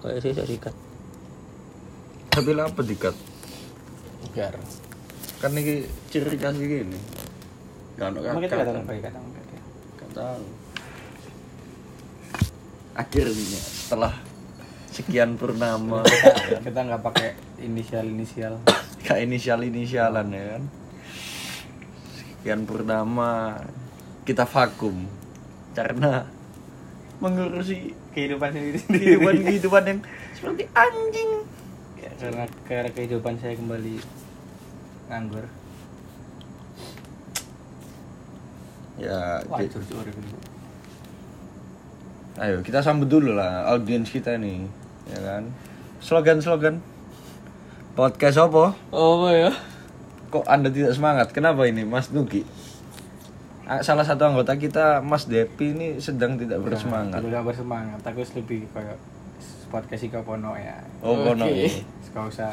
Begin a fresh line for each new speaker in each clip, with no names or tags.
kayak sih sikat
tapi apa dikat
biar.
Kan ini ciri khas gini kan kata
kata kata kata
akhirnya setelah sekian purnama.
Kita nggak pakai inisial inisial
kayak inisial inisialan ya kan? Sekian purnama kita vakum. Karena mengurusi
kehidupan sendiri.
Kehidupan kehidupan yang seperti anjing.
Ya, karena karena kehidupan saya kembali nganggur.
Ya
wah
ayo kita sambut dulu lah audiens kita nih ya kan? Slogan slogan podcast apa?
Oh ya?
Kok anda tidak semangat? Kenapa ini Mas Nugi salah satu anggota kita Mas Depi ini sedang tidak bersemangat
Tidak bersemangat. Aku lebih kayak podcast Ika Pono ya.
oh kono
Oke. Gak usah.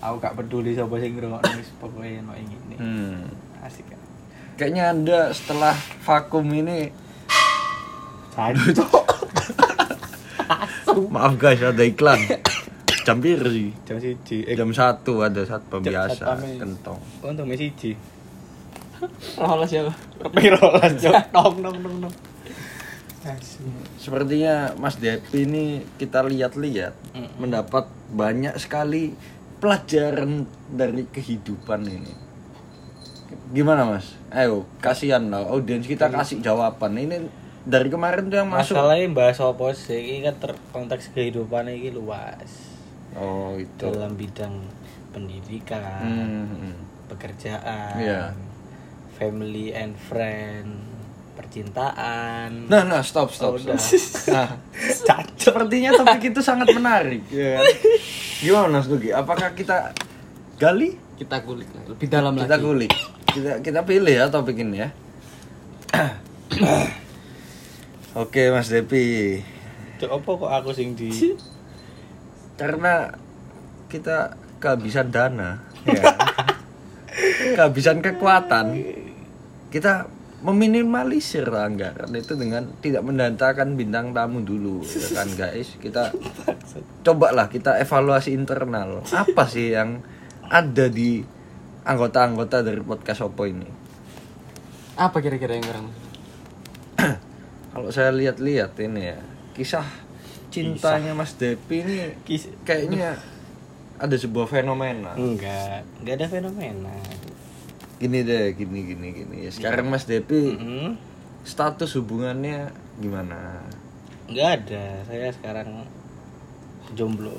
Aku gak peduli siapa sing ngrungokno wis pokoknya no ini.
hmm.
Asik kan.
kayaknya anda setelah vakum ini
Sancok.
maaf guys ada iklan jam biru sih
Jam siji. Eh,
jam satu ada saat biasa
satpam ini.
kentong
untuk Messi siji.
Rolas ya.
Pirolas jok. Nong nong nong nong. Asik.
Sepertinya Mas Depi ini kita lihat-lihat
Mm-mm.
mendapat banyak sekali pelajaran dari kehidupan ini. Gimana Mas? Ayo, kasihan lah audiens kita kasih jawaban. Ini dari kemarin tuh yang masuk.
Masalahnya bahas apa sih? Ini kan ter konteks kehidupan ini luas.
Oh, itu.
Dalam bidang pendidikan,
Hmm.
pekerjaan,
Iya.
Family and friend, percintaan.
Nah, nah, stop, stop,
Oh,
stop. Nah, sepertinya topik itu sangat menarik. ya kan? Gimana Mas Nugi? Apakah kita gali?
Kita kulik. Lebih dalam
kita
lagi.
kulik kita kita pilih ya topik ini ya oke mas Depi
Cok, apa kok aku sing di
karena kita kehabisan dana ya. kehabisan kekuatan kita meminimalisir anggaran itu dengan tidak mendatangkan bintang tamu dulu ya kan guys? Kita cobalah kita evaluasi internal. Apa sih yang ada di anggota-anggota dari podcast Oppo ini?
Apa kira-kira yang kurang?
Kalau saya lihat-lihat ini ya, kisah cintanya Mas Depi ini
Kis-
kayaknya ada sebuah fenomena.
enggak enggak ada fenomena
Gini deh, gini gini gini. Sekarang Mas Depi
Mm-mm.
status hubungannya gimana?
enggak ada saya sekarang jomblo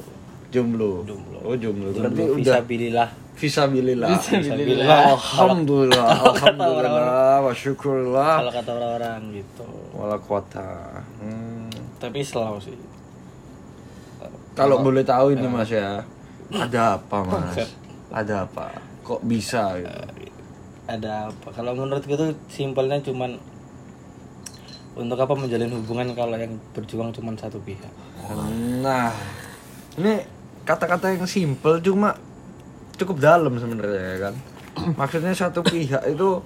Jomblo.
Jomblo.
Oh, jomblo. Berarti
jomblo
udah
visabilillah
visabilillah.
Visabilillah.
Alhamdulillah, alhamdulillah, wa syukurlah.
kalau kata orang-orang gitu
Wala kuota. Hmm.
tapi selalu sih
Kalau boleh tahu ini Mas ya, ada apa Mas? Ada apa? Kok bisa gitu?
Ada apa kalau menurut gue tuh simpelnya cuman untuk apa menjalin hubungan kalau yang berjuang cuman satu pihak
Nah, ini kata-kata yang simple cuma cukup dalam sebenarnya ya kan. Maksudnya satu pihak itu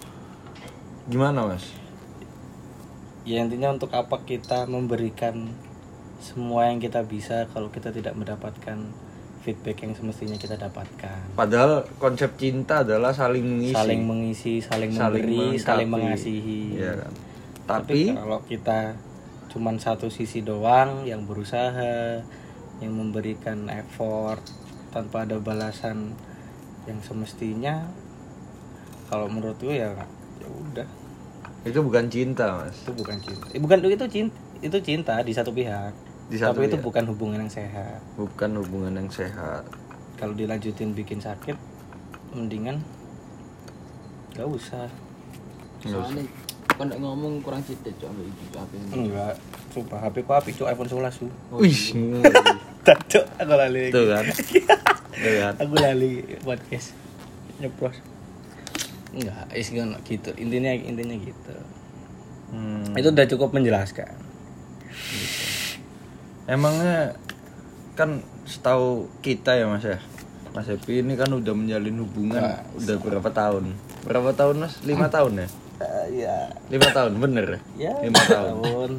gimana mas?
ya intinya untuk apa kita memberikan semua yang kita bisa kalau kita tidak mendapatkan feedback yang semestinya kita dapatkan
Padahal konsep cinta adalah saling mengisi,
saling mengisi saling,
Saling
memberi
melengkapi.
saling mengasihi
kan?
tapi
Tapi,
kalau kita cuman satu sisi doang yang berusaha yang memberikan effort tanpa ada balasan yang semestinya kalau menurut gue ya ya udah
itu bukan cinta mas.
itu bukan cinta Eh, bukan itu cinta itu cinta di satu pihak
Di satu
tapi itu
pihak.
bukan hubungan yang sehat
Bukan hubungan yang sehat.
kalau dilanjutin bikin sakit mendingan gak usah.
Soalnya nek ngomong kurang cok ambek iki apa ini.
enggak sumpah HP ku api cuk iPhone 11 su
Wih,
Cuk, aku lali
itu kan? Itu kan?
aku lali podcast nyepros enggak is gak gitu intinya intinya gitu
Hmm.
itu udah cukup menjelaskan
Emangnya kan setahu kita ya mas ya Mas Epi ini kan udah menjalin hubungan
Nah,
udah berapa tahun? Berapa tahun mas? Lima tahun ya?
ya
Lima tahun bener ya?
ya
Lima tahun.
tahun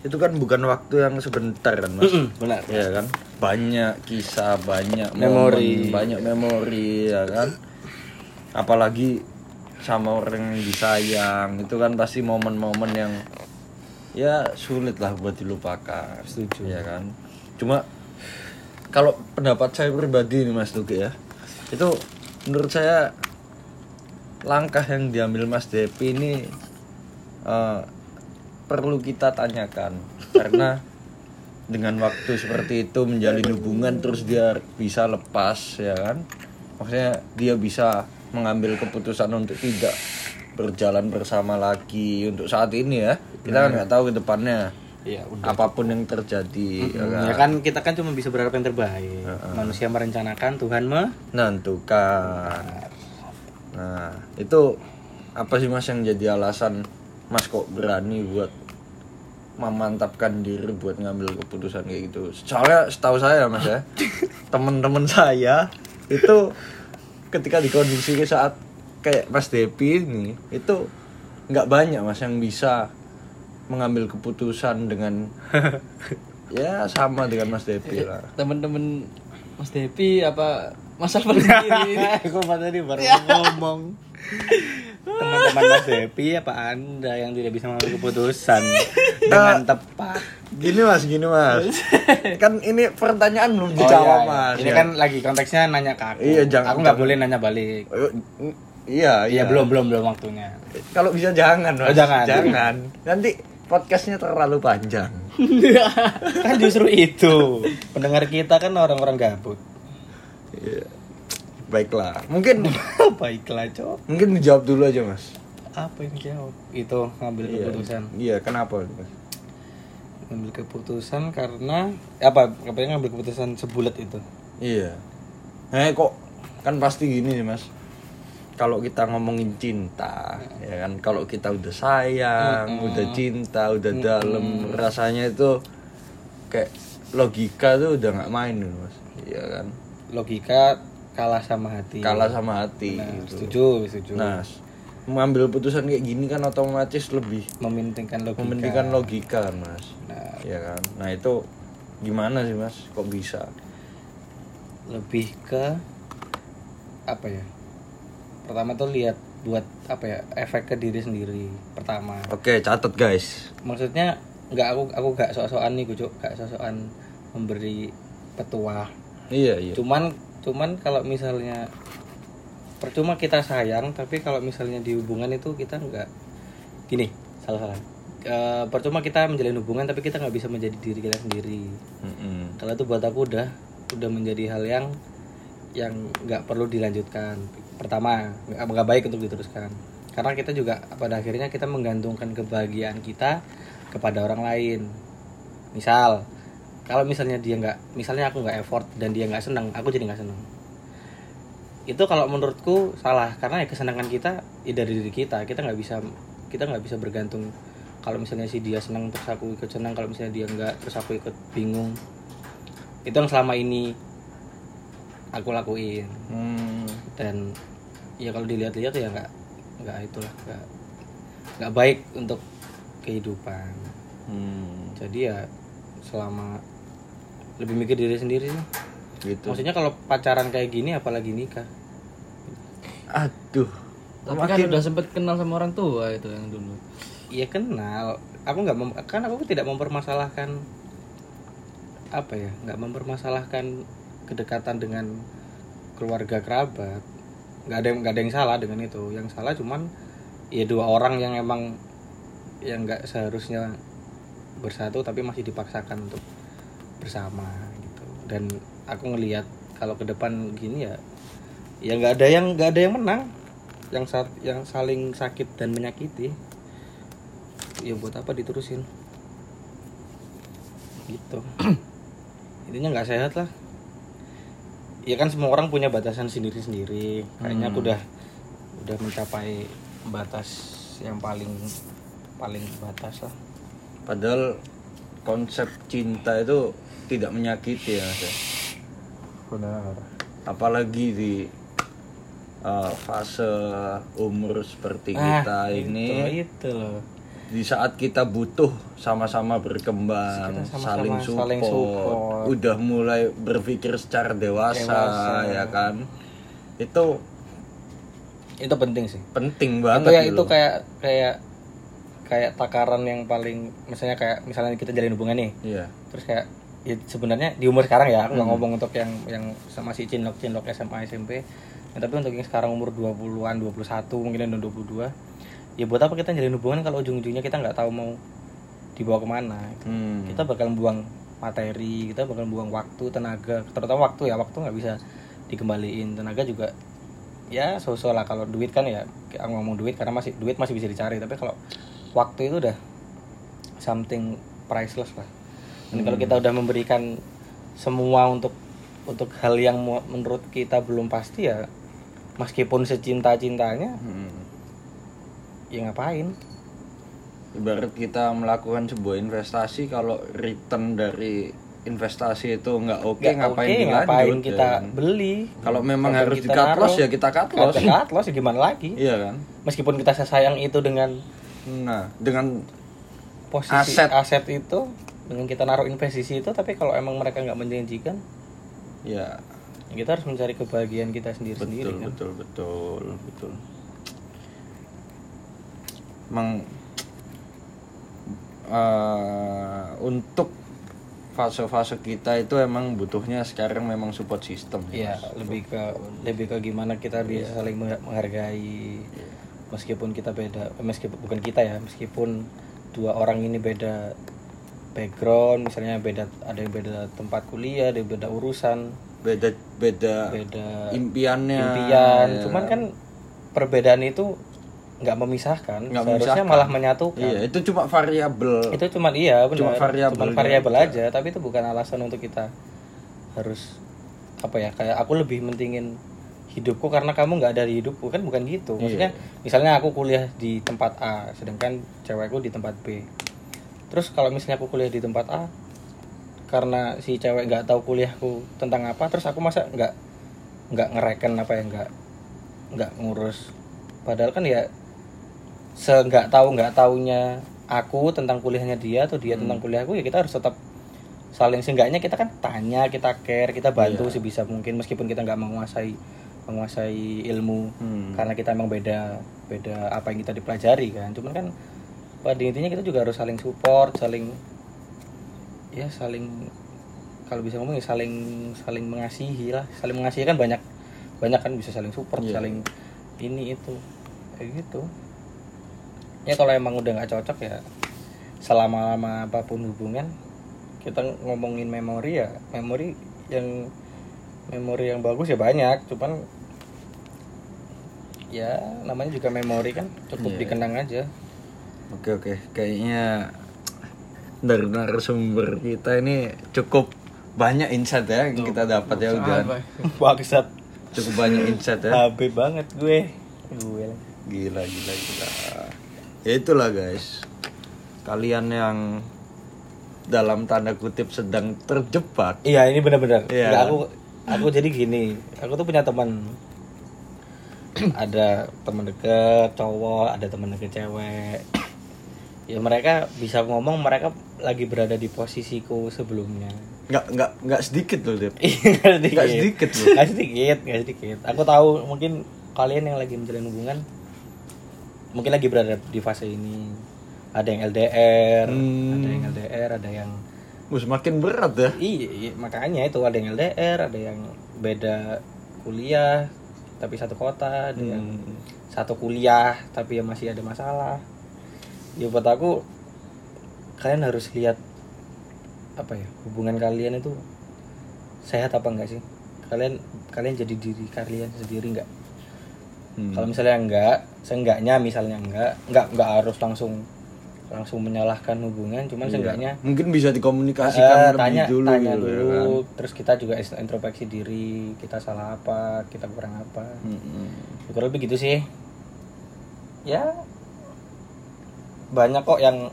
itu kan bukan waktu yang sebentar kan mas
benar
ya kan banyak kisah banyak
Memori.
momen, banyak memori ya kan apalagi sama orang yang disayang itu kan pasti momen-momen yang ya sulit lah buat dilupakan.
Setuju.
ya kan? Cuma kalau pendapat saya pribadi nih mas Duki ya itu menurut saya langkah yang diambil Mas Depi ini eh, perlu kita tanyakan. Karena dengan waktu seperti itu menjalin hubungan terus dia bisa lepas ya kan? Maksudnya dia bisa mengambil keputusan untuk tidak berjalan bersama lagi untuk saat ini ya. Kita kan nggak tahu ke depannya
iya udah
apa pun yang terjadi ya kan?
ya kan kita kan cuma bisa berharap yang terbaik. Manusia merencanakan Tuhan me
menentukan. Nah itu apa sih mas yang jadi alasan mas kok berani buat memantapkan diri buat ngambil keputusan kayak gitu? Soalnya setahu saya mas ya teman-teman saya itu ketika di kondisi saat kayak mas Depi ini itu nggak banyak mas yang bisa mengambil keputusan dengan ya sama dengan mas Depi lah
Temen-temen Mas Depi apa Mas Alvan sendiri?
aku tadi baru ngomong teman-teman Mas Depi apa anda yang tidak bisa mengambil keputusan dengan tepat
Gini mas, gini mas. kan ini pertanyaan belum
Oh,
dijawab
iya, iya.
mas.
ini
ya.
kan lagi konteksnya nanya ke aku
Iya, jangan-
aku nggak boleh nanya balik
Oh, Iya,
iya belum belum belum waktunya
Kalau bisa jangan mas.
Oh, jangan.
Jangan. Nanti podcastnya terlalu panjang.
kan justru itu pendengar kita kan orang-orang gabut
Iya. Baiklah. Mungkin
baiklah cok
mungkin dijawab dulu aja mas.
apa yang jawab itu ngambil
Iya.
keputusan
Iya, kenapa? Mas?
ngambil keputusan karena apa apa ngambil keputusan sebulat itu
Iya. Eh kok kan pasti gini nih mas. Kalau kita ngomongin cinta, ya kan. Kalau kita udah sayang, udah cinta, udah dalam, rasanya itu kayak logika tuh udah nggak main mas. Iya kan.
logika kalah sama hati
Kalah sama hati.
Nah,
gitu.
setuju setuju
Nah, mengambil putusan kayak gini kan otomatis lebih
mementingkan logika
mementingkan logika mas.
Nah,
Ya kan. Nah itu gimana sih mas? Kok bisa?
lebih ke apa ya pertama tuh lihat buat apa ya efek ke diri sendiri pertama
Oke, catat guys.
maksudnya nggak aku aku gak sok-sokan nih gue gak sok-sokan memberi petua
Iya iya.
cuman cuman kalau misalnya percuma kita sayang tapi kalau misalnya di hubungan itu kita nggak gini salah salah Eh, percuma kita menjalin hubungan tapi kita nggak bisa menjadi diri kita sendiri
Mm-mm.
kalau itu buat aku udah udah menjadi hal yang yang nggak perlu dilanjutkan pertama nggak baik untuk diteruskan. Karena kita juga pada akhirnya kita menggantungkan kebahagiaan kita kepada orang lain. Misal kalau misalnya dia nggak misalnya aku nggak effort dan dia nggak senang aku jadi nggak senang itu kalau menurutku salah karena ya kesenangan kita ya dari diri kita. Kita nggak bisa kita nggak bisa bergantung kalau misalnya si dia senang terus aku ikut senang kalau misalnya dia nggak terus aku ikut bingung. Itu yang selama ini aku lakuin.
Hmm.
dan ya kalau dilihat-lihat ya nggak nggak itulah nggak nggak baik untuk kehidupan
Hmm.
jadi ya selama lebih mikir diri sendiri sih
Gitu.
maksudnya kalau pacaran kayak gini apalagi nikah
Aduh.
Tapi kan udah sempet kenal sama orang tua itu yang dulu.
Iya kenal aku nggak mem- kan aku tidak mempermasalahkan apa ya nggak mempermasalahkan kedekatan dengan keluarga kerabat nggak ada nggak ada yang salah dengan itu. Yang salah cuman ya dua orang yang emang yang nggak seharusnya bersatu tapi masih dipaksakan untuk bersama gitu. Dan aku ngelihat kalau ke depan gini ya ya nggak ada yang nggak ada yang menang. Yang saat yang saling sakit dan menyakiti ya buat apa diterusin? Gitu. Intinya nggak sehat lah ya kan semua orang punya batasan sendiri sendiri kayaknya aku udah udah mencapai batas yang paling paling batas lah
Padahal konsep cinta itu tidak menyakiti ya, Mas. ya.
benar
Apalagi di uh, fase umur seperti
Ah,
kita ini.
itu, itu loh
di saat kita butuh sama-sama berkembang,
Kita sama-sama
saling, support,
saling support.
udah mulai berpikir secara dewasa,
Dewasa.
ya kan. Itu
itu penting sih
penting
itu
banget
ya
gitu
itu kayak kayak kayak takaran yang paling misalnya kayak misalnya kita jalin hubungan nih
Iya.
terus kayak ya sebenarnya di umur sekarang ya aku
Hmm.
ngomong untuk yang yang sama si cinlok cinlok SMA SMP ya, tapi untuk yang sekarang umur 20-an 21 mungkin yang 22 ya buat apa kita jalin hubungan kalau ujung-ujungnya kita nggak tahu mau dibawa ke mana
Hmm.
kita bakal buang materi kita bakal buang waktu tenaga terutama waktu ya waktu nggak bisa dikembaliin. Tenaga juga ya sosok lah kalau duit kan ya ngomong duit karena masih duit masih bisa dicari. Tapi kalau waktu itu udah something priceless lah. Dan kalau kita udah memberikan semua untuk untuk hal yang menurut kita belum pasti ya meskipun secinta cintanya
Hmm.
Ya ngapain
Ibarat kita melakukan sebuah investasi kalau return dari investasi itu nggak oke
Nggak
ngapain dilanjut
ngapain
ya
kita
kan?
beli
Kalau memang harus di cut loss ya kita cut loss.
Kita cut loss ya gimana lagi
Iya kan?
meskipun kita sayang itu dengan
Nah, dengan
posisi
Aset.
aset, itu dengan kita naruh investasi itu tapi kalau emang mereka nggak menjanjikan
ya
ya kita harus mencari kebahagiaan kita sendiri sendiri
betul
kan
betul betul betul. Emang eh, untuk fase-fase kita itu emang butuhnya sekarang memang support system
Iya, lebih ke lebih ke gimana kita
Iya.
bisa saling mengha- menghargai. Meskipun kita beda eh, meskipun bukan kita ya meskipun dua orang ini beda background misalnya beda ada yang beda tempat kuliah ada yang beda urusan.
Beda beda
beda
impiannya.
impian.
Ya.
cuman kan perbedaan itu nggak memisahkan
Nggak
seharusnya
memisahkan.
malah menyatukan.
Iya itu cuma variabel.
Itu cuma iya benar.
Cuma variabel
Cuman
aja.
variabel aja tapi itu bukan alasan untuk kita harus apa ya kayak aku lebih mentingin hidupku karena kamu nggak ada di hidupku. Kan bukan gitu.
Iya.
maksudnya misalnya aku kuliah di tempat A sedangkan cewekku di tempat B. Terus kalau misalnya aku kuliah di tempat A karena si cewek nggak tahu kuliahku tentang apa terus aku masa nggak nggak ngereken apa ya nggak nggak ngurus. Padahal kan ya se nggak tahu nggak taunya aku tentang kuliahnya dia atau dia tentang kuliahku ya kita harus tetap saling seenggaknya kita kan tanya kita care kita bantu
Iya.
sebisa mungkin meskipun kita nggak menguasai menguasai ilmu
Hmm.
karena kita emang beda beda apa yang kita dipelajari kan cuman kan pada intinya kita juga harus saling support saling ya saling kalau bisa ngomong ya saling saling mengasihi lah saling mengasihi kan banyak banyak kan bisa saling support
Iya.
saling ini itu kayak gitu ya kalau emang udah nggak cocok ya selama lama apa pun hubungan kita ngomongin memori ya memori yang memori yang bagus ya banyak cuman ya namanya juga memori kan cukup
Iya.
dikenang aja
Oke oke, kayaknya dari narasumber kita ini cukup banyak insight ya yang kita dapat ya udah.
bangsat
Cukup banyak insight ya.
HP banget gue gue.
Gila gila gila. Ya itulah guys. Kalian yang dalam tanda kutip sedang terjebak.
iya ini benar-benar
Iya.
Nggak, aku aku jadi gini aku tuh punya teman ada teman deket cowok ada teman deket cewek ya mereka bisa ngomong mereka lagi berada di posisiku sebelumnya
Nggak nggak nggak sedikit loh Dep.
Iya, nggak sedikit.
Nggak sedikit loh.
Nggak sedikit, nggak sedikit. Aku tahu mungkin kalian yang lagi menjalin hubungan mungkin lagi berada di fase ini. Ada yang LDR,
Hmm.
ada yang LDR, ada yang
Wah, semakin berat ya.
iya, iya, makanya itu ada yang LDR, ada yang beda kuliah tapi satu kota, ada yang
Hmm.
satu kuliah tapi yang masih ada masalah. Ya buat aku kalian harus lihat apa ya hubungan kalian itu sehat apa enggak sih kalian kalian jadi diri kalian sendiri enggak
Hmm.
kalau misalnya enggak seenggaknya misalnya enggak enggak enggak harus langsung langsung menyalahkan hubungan cuman
Iya.
seenggaknya
mungkin bisa dikomunikasikan lebih
tanya
dulu
tanya
gitu ya
dulu
kan.
terus kita juga introspeksi diri kita salah apa kita kurang apa
Mm-mm.
kurang lebih gitu sih ya banyak kok yang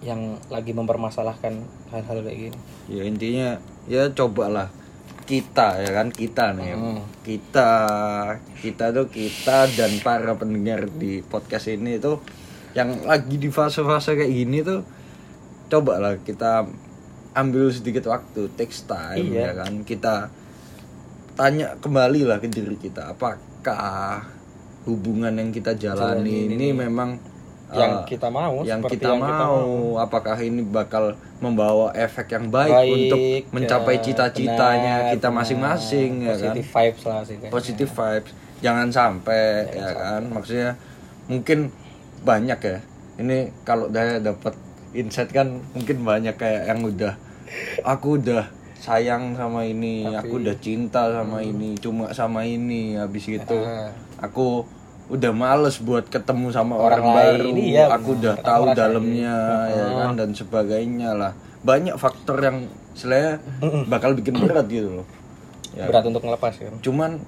yang lagi mempermasalahkan hal-hal kayak gini
ya intinya ya cobalah kita ya kan kita nih
Hmm.
kita kita tuh kita dan para pendengar di podcast ini itu yang lagi di fase-fase kayak gini tuh coba lah kita ambil sedikit waktu takes time
Iya.
ya kan kita tanya kembali lah ke diri kita apakah hubungan yang kita jalani ini, memang
yang
uh,
kita mau
yang
seperti
kita,
yang kita
mau, apakah ini bakal membawa efek yang baik,
Baik,
untuk mencapai
ya,
cita-citanya
benar,
kita
benar.
masing-masing ya kan?
positive vibes lah sih
positive vibes. Jangan sampai ya kan? Maksudnya mungkin banyak ya. Ini kalau saya dapat insight kan mungkin banyak kayak yang udah aku udah sayang sama ini aku udah cinta sama ini cuma sama ini habis itu
Ah.
aku udah males buat ketemu sama
Orang
orang,
lain,
baru
iya,
aku
benar.
udah
Aku
tahu dalamnya ya kan dan sebagainya lah. Banyak faktor yang selaya bakal bikin berat gitu loh. Ya.
Berat untuk ngelepas kan
cuman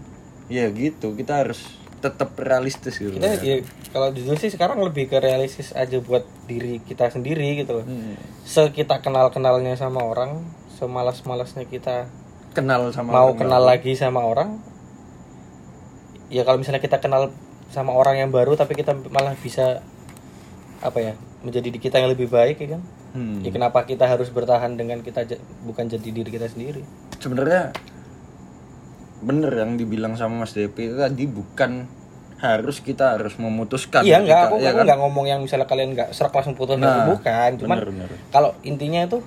ya gitu kita harus tetap realistis gitu
kita ya, kalau jujur sih sekarang lebih ke realistis aja buat diri kita sendiri gitu loh.
Hmm.
sekita kenal kenalnya sama orang semalas malasnya kita
kenal sama
mau
orang
kenal
baru.
lagi sama orang ya kalau misalnya kita kenal sama orang yang baru tapi kita malah bisa apa ya menjadi di kita yang lebih baik ya kan
Hmm.
ya kenapa kita harus bertahan dengan kita bukan jadi diri kita sendiri
sebenarnya bener yang dibilang sama Mas Depi itu tadi bukan harus kita harus memutuskan
iya enggak aku,
ya
aku
kan?
nggak ngomong yang misalnya kalian nggak serak langsung putus
Nah,
bukan cuman kalau intinya itu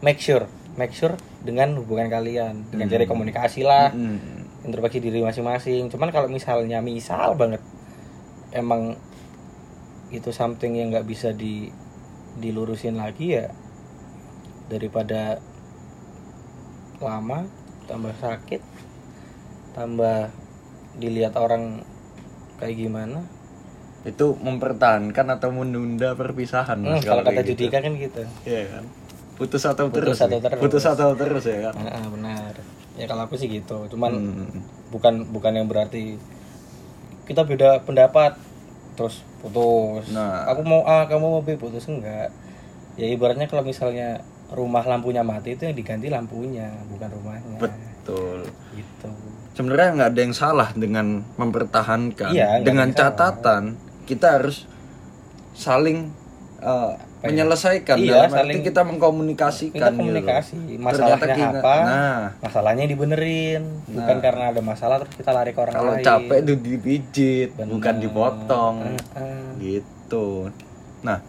make sure make sure dengan hubungan kalian dengan cari komunikasi lah
Hmm.
Introspeksi diri masing-masing. Cuman kalau misalnya misal banget emang itu something yang nggak bisa di dilurusin lagi ya daripada lama tambah sakit tambah dilihat orang kayak gimana.
Itu mempertahankan atau menunda perpisahan
Hmm, kalau kata
gitu.
Judika kan gitu.
Iya kan? Putus atau
Putus
terus
atau terus.
putus atau terus ya kan?
Benar ya kalau aku sih gitu. Cuman
Hmm.
bukan bukan yang berarti kita beda pendapat. Terus putus.
Nah.
aku mau A kamu mau B putus enggak? Ya ibaratnya kalau misalnya rumah lampunya mati itu yang diganti lampunya bukan rumahnya.
Betul.
Gitu.
Sebenarnya nggak ada yang salah dengan mempertahankan.
Iya,
dengan
yang salah.
catatan kita harus saling uh, menyelesaikan
Iya,
dalam arti
saling-
kita mengkomunikasikan
kita
gitu
komunikasi.
Ternyata
masalahnya
kita-
apa?
nah.
Masalahnya dibenerin. Bukan karena ada masalah terus kita lari ke orang
kalau
lain.
capek itu dipijit
Benar.
bukan dipotong.
Heeh.
gitu. Nah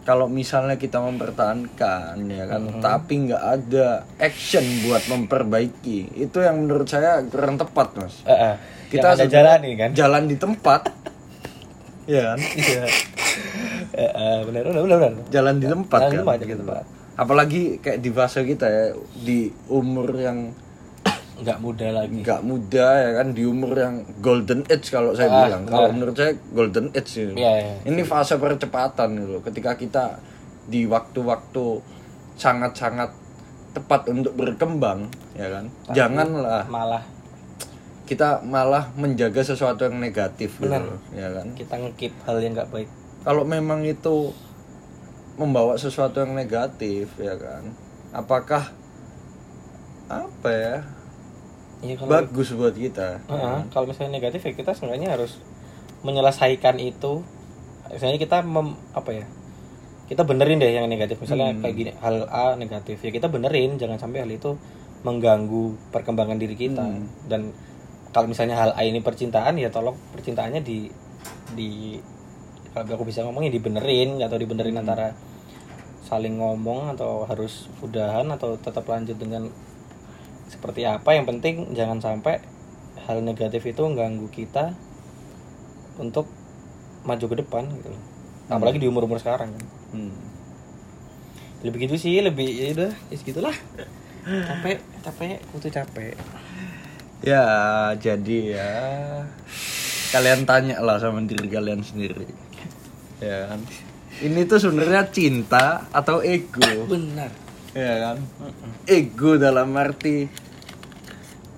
kalau misalnya kita mempertahankan ya kan
Mm-hmm.
tapi nggak ada action buat memperbaiki itu yang menurut saya kurang tepat mas.
Heeh.
kita
Yang ada jalan nih kan?
jalan di tempat. Ya kan
iya Heeh, benar benar benar
jalan di tempat
Jalan
kan
tempat, jalan di tempat.
apalagi kayak di fase kita ya di umur yang
nggak muda lagi.
nggak muda ya kan di umur yang golden age kalau saya
Ah,
bilang. Kalau menurut saya golden age sih
Iya, iya.
ini fase percepatan gitu ketika kita di waktu-waktu sangat-sangat tepat untuk berkembang ya kan? Janganlah
malah
kita malah menjaga sesuatu yang negatif gitu
Benar.
loh ya kan?
Kita ngekip hal yang nggak baik
kalau memang itu membawa sesuatu yang negatif ya kan? Apakah apa ya?
Iya kalau
bagus buat kita
Heeh, kalau misalnya negatif ya kita sebenarnya harus menyelesaikan itu. Misalnya kita mem, apa ya? Kita benerin deh yang negatif. Misalnya
Hmm.
kayak gini hal A negatif ya kita benerin. Jangan sampai hal itu mengganggu perkembangan diri kita.
Hmm.
dan kalau misalnya hal A ini percintaan ya tolong percintaannya di di kalau aku bisa ngomongnya dibenerin atau dibenerin
Hmm.
antara saling ngomong atau harus udahan atau tetap lanjut dengan seperti apa. Yang penting jangan sampai hal negatif itu mengganggu kita untuk maju ke depan gitu loh. Apalagi di umur umur sekarang. Kan
Hmm.
lebih gitu sih lebih ya udah ya segitulah. Capek capek kutu capek.
Ya jadi ya kalian tanya lah sama diri kalian sendiri ya kan? Ini tuh sebenarnya cinta atau ego?
Benar.
Ya kan? Ego dalam arti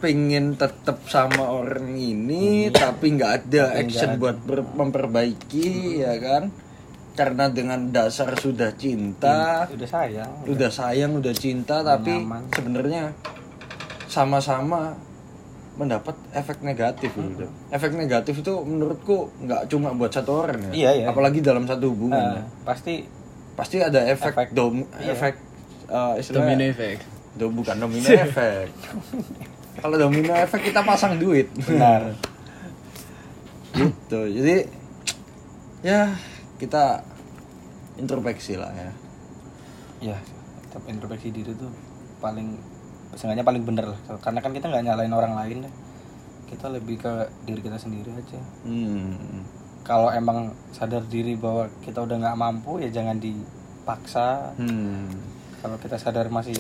pengen tetap sama orang ini tapi nggak ada action buat ber- memperbaiki ya kan? Karena dengan dasar sudah cinta
udah sayang
udah sayang udah cinta tapi
nyaman.
sebenarnya sama-sama mendapat efek negatif gitu. Efek negatif itu menurutku nggak cuma buat satu orang ya.
Iya, iya.
Apalagi dalam satu hubungan.
Nah,
ya.
pasti
Pasti ada efek,
Efek.
dom
Iya.
efek eh, istilahnya-
Domino effect.
Do- bukan domino efek. Kalau domino efek kita pasang duit.
benar.
gitu. Jadi ya kita introspeksi lah ya.
ya tetap introspeksi diri tuh paling seenggaknya paling bener lah karena kan kita nggak nyalain orang lain deh kita lebih ke diri kita sendiri aja
Hmm.
kalau emang sadar diri bahwa kita udah nggak mampu ya jangan dipaksa
Hmm.
kalau kita sadar masih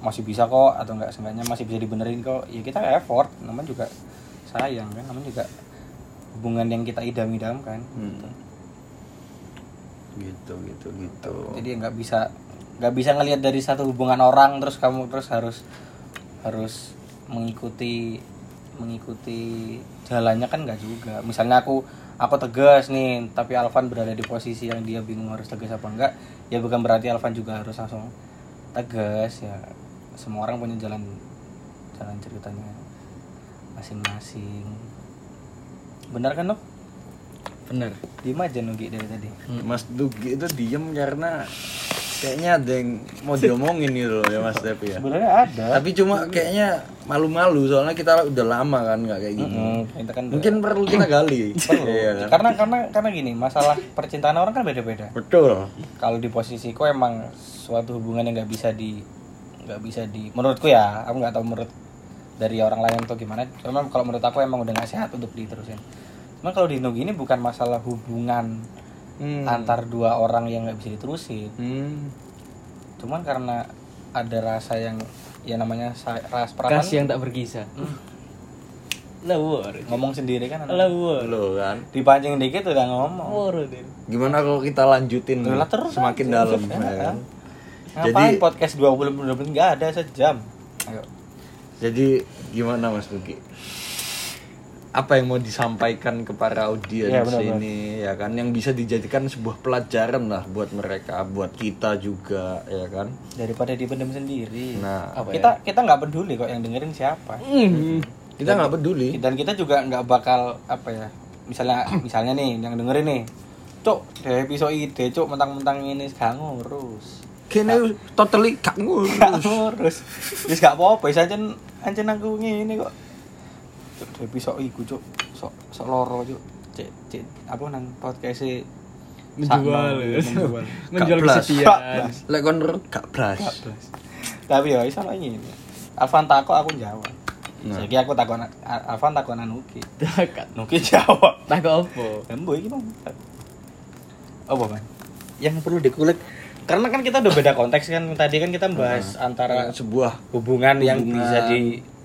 masih bisa kok atau enggak seenggaknya masih bisa dibenerin kok ya kita effort namanya juga sayang kan namanya juga hubungan yang kita idam-idamkan
Hmm. Gitu gitu gitu.
jadi nggak bisa nggak bisa ngelihat dari satu hubungan orang terus kamu terus harus harus mengikuti mengikuti jalannya kan nggak juga misalnya aku aku tegas nih tapi Alvan berada di posisi yang dia bingung harus tegas apa enggak ya bukan berarti Alvan juga harus langsung tegas ya semua orang punya jalan jalan ceritanya masing-masing benar kan Nuk?
Bener.
Diem aja Nugi dari tadi
Mas Dugi itu diem karena kayaknya ada yang mau diomongin gitu loh ya Mas Depi ya.
sebenarnya ada
Tapi cuma kayaknya malu-malu soalnya kita udah lama kan nggak kayak gini.
Mm, kita kan
Mungkin perlu kita gali.
perlu
Iya kan?
karena karena karena gini masalah percintaan orang kan beda-beda
Betul.
kalau di posisiku emang suatu hubungan yang nggak bisa di nggak bisa di menurutku ya aku nggak tahu menurut dari orang lain atau gimana cuma kalau menurut aku emang udah nggak sehat untuk diterusin cuma kalau di Nugi ini bukan masalah hubungan
Hmm.
antar dua orang yang nggak bisa diterusin
Hmm.
cuman karena ada rasa yang ya namanya sa- ras perawan
Kasih yang tak berkisah. Lawar.
ngomong sendiri kan
Lawar.
Lo kan.
dipancing dikit udah ngomong.
Gimana kalau kita lanjutin
terus
semakin
aja.
dalam
Ya,
kan?
ngapain
Jadi-
podcast 20 menit nggak ada sejam ayo
Jadi gimana Mas Dugi? Apa yang mau disampaikan ke para audiens
Iya, benar,
ini ya kan? Yang bisa dijadikan sebuah pelajaran lah buat mereka, buat kita juga ya kan.
daripada dipendam sendiri.
Nah,
Apa
kita kita nggak peduli kok yang dengerin siapa.
Kita nggak peduli.
dan kita juga nggak bakal apa ya misalnya misalnya nih yang dengerin nih cok dari episode ide cok mentang-mentang ini gak ngurus.
Kene totally gak ngurus.
gak ngurus. Wis gak apa-apa ancen ancen aku ngene kok cok dari episode iku cok sok sok loro cok cek cek apa nang podcast e
Menjual.
sakno, menjual
kesetiaan.
Lek kon nurut gak blas.
tapi ya iso lagi ini Alvan takut aku jawab
Nah.
Saiki aku takon Alvan takon Nuki. Nuki jawab
Tak apa.
Embo iki Bang. Apa, Bang? Yang perlu dikulik karena kan kita udah beda konteks kan tadi kan kita bahas antara
sebuah
hubungan, yang
Hubungan.
bisa di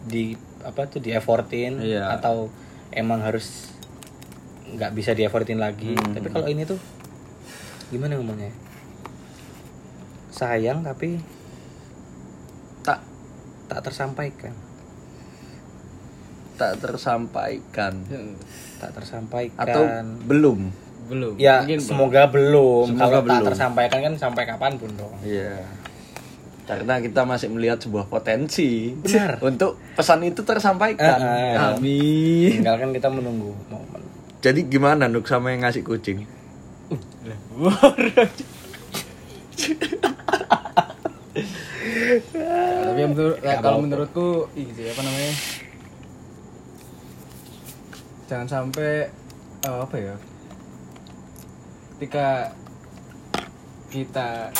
di apa tuh di effortin
Iya.
atau emang harus nggak bisa di effortin lagi.
Hmm.
Tapi kalau ini tuh gimana ngomongnya? Sayang tapi tak tak tersampaikan.
tak tersampaikan
Tak tersampaikan.
atau belum.
Belum.
ya
Mungkin
semoga belum.
Semoga
Kalau
belum.
tak tersampaikan kan sampai kapan pun dong.
Iya. Karena kita masih melihat sebuah potensi
Benar.
untuk pesan itu tersampaikan.
Ah.
Amin.
Tinggal kan kita menunggu momen.
Jadi gimana Nuk sama yang ngasih kucing?
tapi yang menurut, kalau menurutku sih apa namanya jangan sampai eh, apa ya ketika kita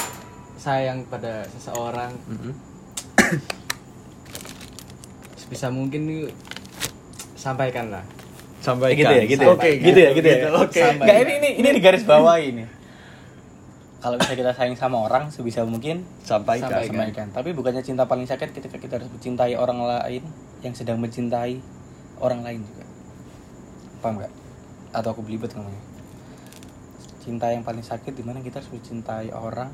sayang pada seseorang sebisa mungkin nih sampaikan lah
Sampaikan.
gitu ya, gitu ya.
Oke,
gitu ya, gitu ya.
Oke.
Nggak, ini ini ini di garis bawah ini. Kalau misalnya kita sayang sama orang sebisa mungkin
Sampaikan.
Sampaikan.
sampaikan. Tapi bukannya cinta paling sakit ketika kita harus mencintai orang lain yang sedang mencintai orang lain juga. Paham nggak? Atau aku belibet ngomongnya. Cinta yang paling sakit di mana kita harus mencintai orang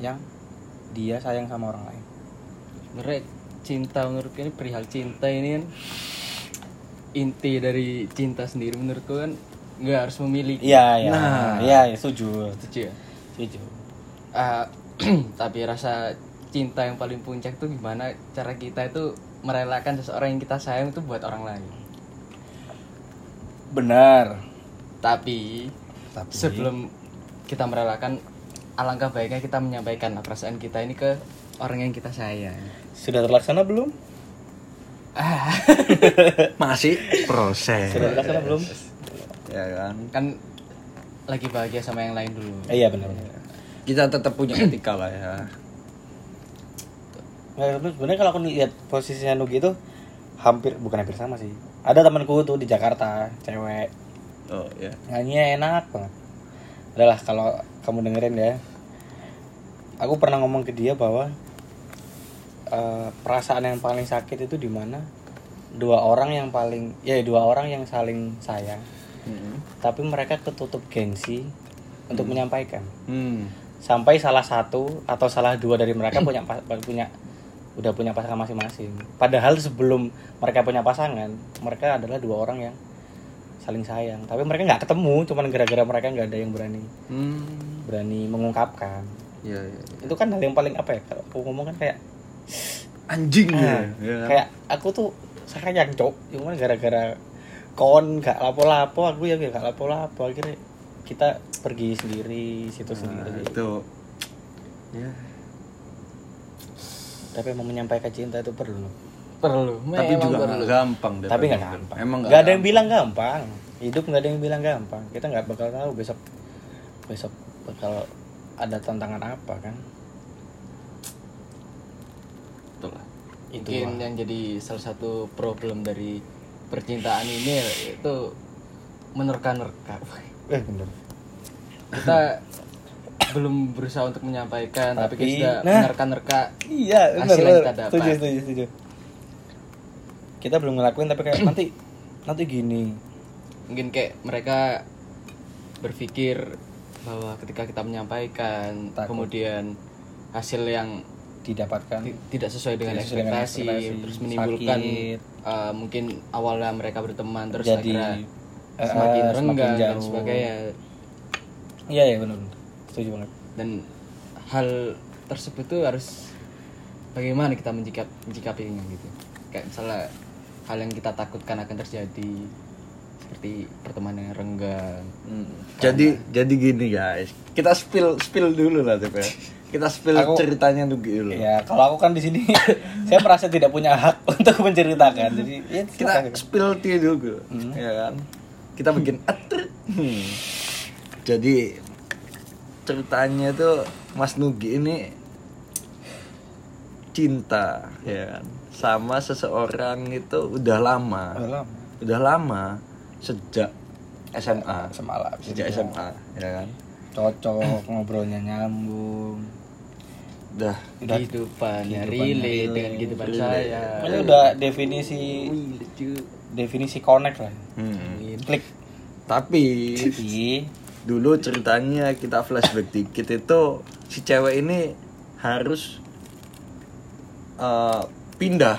yang dia sayang sama orang lain.
sebenarnya cinta menurutku ini perihal cinta ini kan inti dari cinta sendiri menurutku kan nggak harus memiliki
Iya, iya.
Nah.
Iya, ya, setuju.
Setuju ya?
Setuju.
Ah, tapi rasa cinta yang paling puncak tuh gimana cara kita itu merelakan seseorang yang kita sayang itu buat orang lain.
benar
Tapi
tapi
sebelum kita merelakan alangkah baiknya kita menyampaikan perasaan kita ini ke orang yang kita sayang.
sudah terlaksana belum
Ah,
Masih proses.
sudah terlaksana belum
Ya kan.
kan lagi bahagia sama yang lain dulu.
Eh, iya benar benar
Kita tetap punya etika lah ya.
Nah, terus sebenarnya kalau aku lihat posisinya Nugi itu hampir bukan hampir sama sih. Ada temanku tuh di Jakarta, cewek.
Oh ya.
Nyanyinya enak banget. Adalah kalau kamu dengerin ya. Aku pernah ngomong ke dia bahwa eh, perasaan yang paling sakit itu di mana dua orang yang paling ya dua orang yang saling sayang,
Hmm.
tapi mereka ketutup gengsi untuk menyampaikan.
Hmm.
Sampai salah satu atau salah dua dari mereka punya punya udah punya pasangan masing-masing. Padahal sebelum mereka punya pasangan, mereka adalah dua orang yang saling sayang. Tapi mereka nggak ketemu, cuman gara-gara mereka nggak ada yang berani
Hmm.
berani mengungkapkan.
Ya, ya, ya.
Itu kan hal yang paling apa ya? Kalau aku ngomong kan kayak
Anjing
ah,
ya. ya kan?
kayak aku tuh sayang cok, cuman gara-gara kon nggak lapo-lapo, aku ya nggak lapo-lapo. Akhirnya kita pergi sendiri, situ
Nah,
sendiri.
itu ya
Tapi emang menyampaikan cinta itu perlu.
Perlu.
tapi
memang
juga
perlu.
nggak gampang deh
Tapi nggak
Pak.
gampang.
emang
nggak ada yang bilang gampang. Hidup nggak ada yang bilang gampang. Kita nggak bakal tahu besok besok bakal ada tantangan apa kan.
Betul lah.
Itu
Mungkin
lah.
yang jadi salah satu problem dari percintaan ini itu menerka-nerka.
Eh bener.
Kita belum berusaha untuk menyampaikan, tapi,
Tapi,
kita sudah
nah.
menerka-nerka
Iya bener.
Hasil yang
bener.
kita dapat.
Setuju setuju setuju. Kita belum ngelakuin tapi kayak nanti nanti gini.
mungkin kayak mereka berpikir bahwa ketika kita menyampaikan
Takut.
kemudian hasil yang
didapatkan
ti- tidak sesuai dengan
Tidak sesuai dengan
ekspektasi,
ekspektasi,
terus menimbulkan
sakit.
uh, mungkin awalnya mereka berteman terus
jadi
akhirnya
eh,
semakin
eh,
renggang dan
jauh.
sebagainya
Iya iya benar. Setuju banget.
dan hal tersebut tuh harus bagaimana kita mencikap mencikapinya gitu kayak misalnya hal yang kita takutkan akan terjadi seperti pertemanan yang renggang
Hmm. Jadi jadi gini guys, kita spill spill dulu lah tuh ya. Kita spill
Aku-
ceritanya dulu.
Ya kalau aku kan di sini saya merasa tidak punya hak untuk menceritakan. Jadi ya,
Kita spill tea dulu, ya kan? Kita bikin atret. Hmm. Jadi ceritanya tuh Mas Nugi ini cinta, ya kan? Sama seseorang itu udah lama.
Udah lama.
Udah lama sejak SMA.
Semalam.
Sejak SMA, ya kan?
Cocok ngobrolnya nyambung.
Udah
Udah
kehidupannya relate dengan kehidupan saya
Pokoknya udah definisi definisi connect lah.
hmm.
Klik.
Tapi
Tapi
dulu ceritanya kita flashback dikit itu si cewek ini harus eh, pindah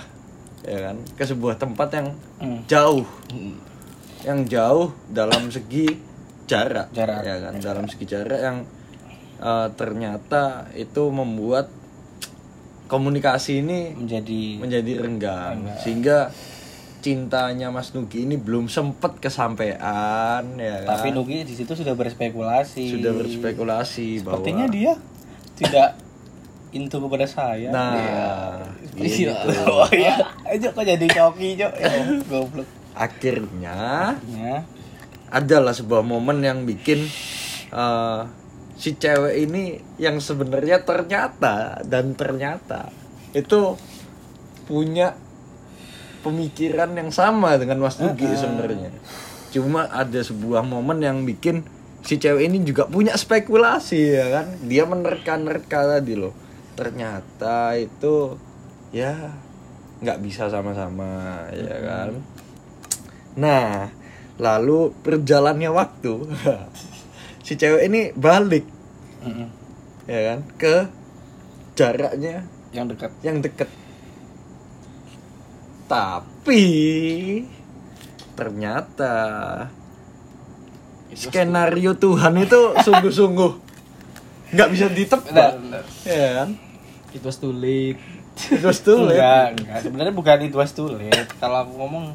ya kan? Ke sebuah tempat yang
Hmm.
jauh. Yang jauh dalam segi jarak
Jarak.
ya kan? Dalam segi jarak yang eh, ternyata itu membuat komunikasi ini
menjadi
menjadi renggang. Sehingga cintanya Mas Nugi ini belum sempet kesampaian ya kan?
Tapi Nugi di situ sudah berspekulasi.
sudah berspekulasi
Sepertinya
bahwa
dia tidak into kepada saya.
nah
Iya.
gitu.
Oh iya, ayo kok jadi coki, Cok. Ya, goblok.
akhirnya
Ya.
adalah sebuah momen yang bikin eh, si cewek ini yang sebenarnya ternyata dan ternyata itu punya pemikiran yang sama dengan Mas Nugi sebenarnya cuma ada sebuah momen yang bikin si cewek ini juga punya spekulasi ya kan dia menerka-nerka tadi loh ternyata itu ya nggak bisa sama-sama ya kan Nah, lalu berjalannya waktu, si cewek ini balik,
Mm-mm.
ya kan, ke jaraknya
Yang dekat.
yang deket. Tapi ternyata skenario Tuhan itu sungguh-sungguh nggak bisa ditebak, ya kan?
It was too late.
It was too late.
enggak enggak. Sebenarnya bukan itu was too late. Kalau aku ngomong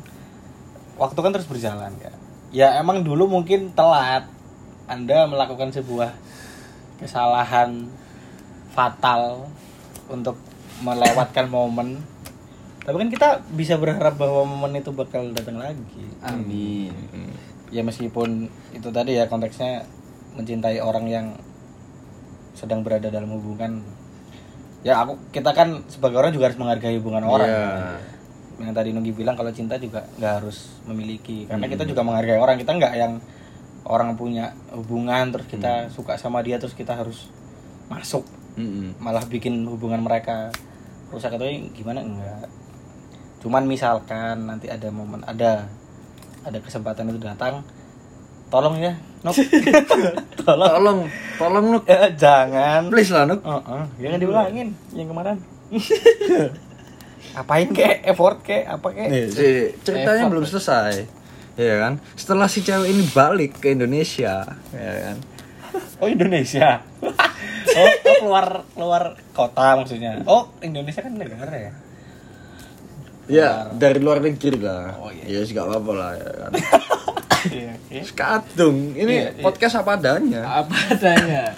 waktu kan terus berjalan ya. Ya emang dulu mungkin telat. Anda melakukan sebuah kesalahan fatal untuk melewatkan momen. Tapi kan kita bisa berharap bahwa momen itu bakal datang lagi.
Amin.
ya meskipun itu tadi ya konteksnya mencintai orang yang sedang berada dalam hubungan ya aku kita kan sebagai orang juga harus menghargai hubungan orang.
Iya.
yang tadi Nugi bilang kalau cinta juga nggak harus memiliki. Karena kita juga menghargai orang. Kita nggak yang orang punya hubungan terus kita suka sama dia terus kita harus masuk.
Mm-mm.
malah bikin hubungan mereka rusak atau gimana? Enggak cuman misalkan nanti ada momen ada ada kesempatan itu datang tolong ya Nuk tolong
Tolong, tolong Nuk.
Eh, jangan
Please lah Nuk.
Heeh, jangan diulangin yang kemarin apain kek effort kek apa kek
Nih, si- ceritanya
Effort.
belum selesai. Ya kan? Setelah si cewek ini balik ke Indonesia, ya kan?
oh Indonesia oh, oh keluar keluar kota maksudnya oh Indonesia kan negara ya
Ya, dari luar negeri lah.
Oh, iya.
Ya, sih gak apa-apa lah ya kan.
iya iya.
Ini
Iya, iya.
podcast apa adanya.
Apa adanya.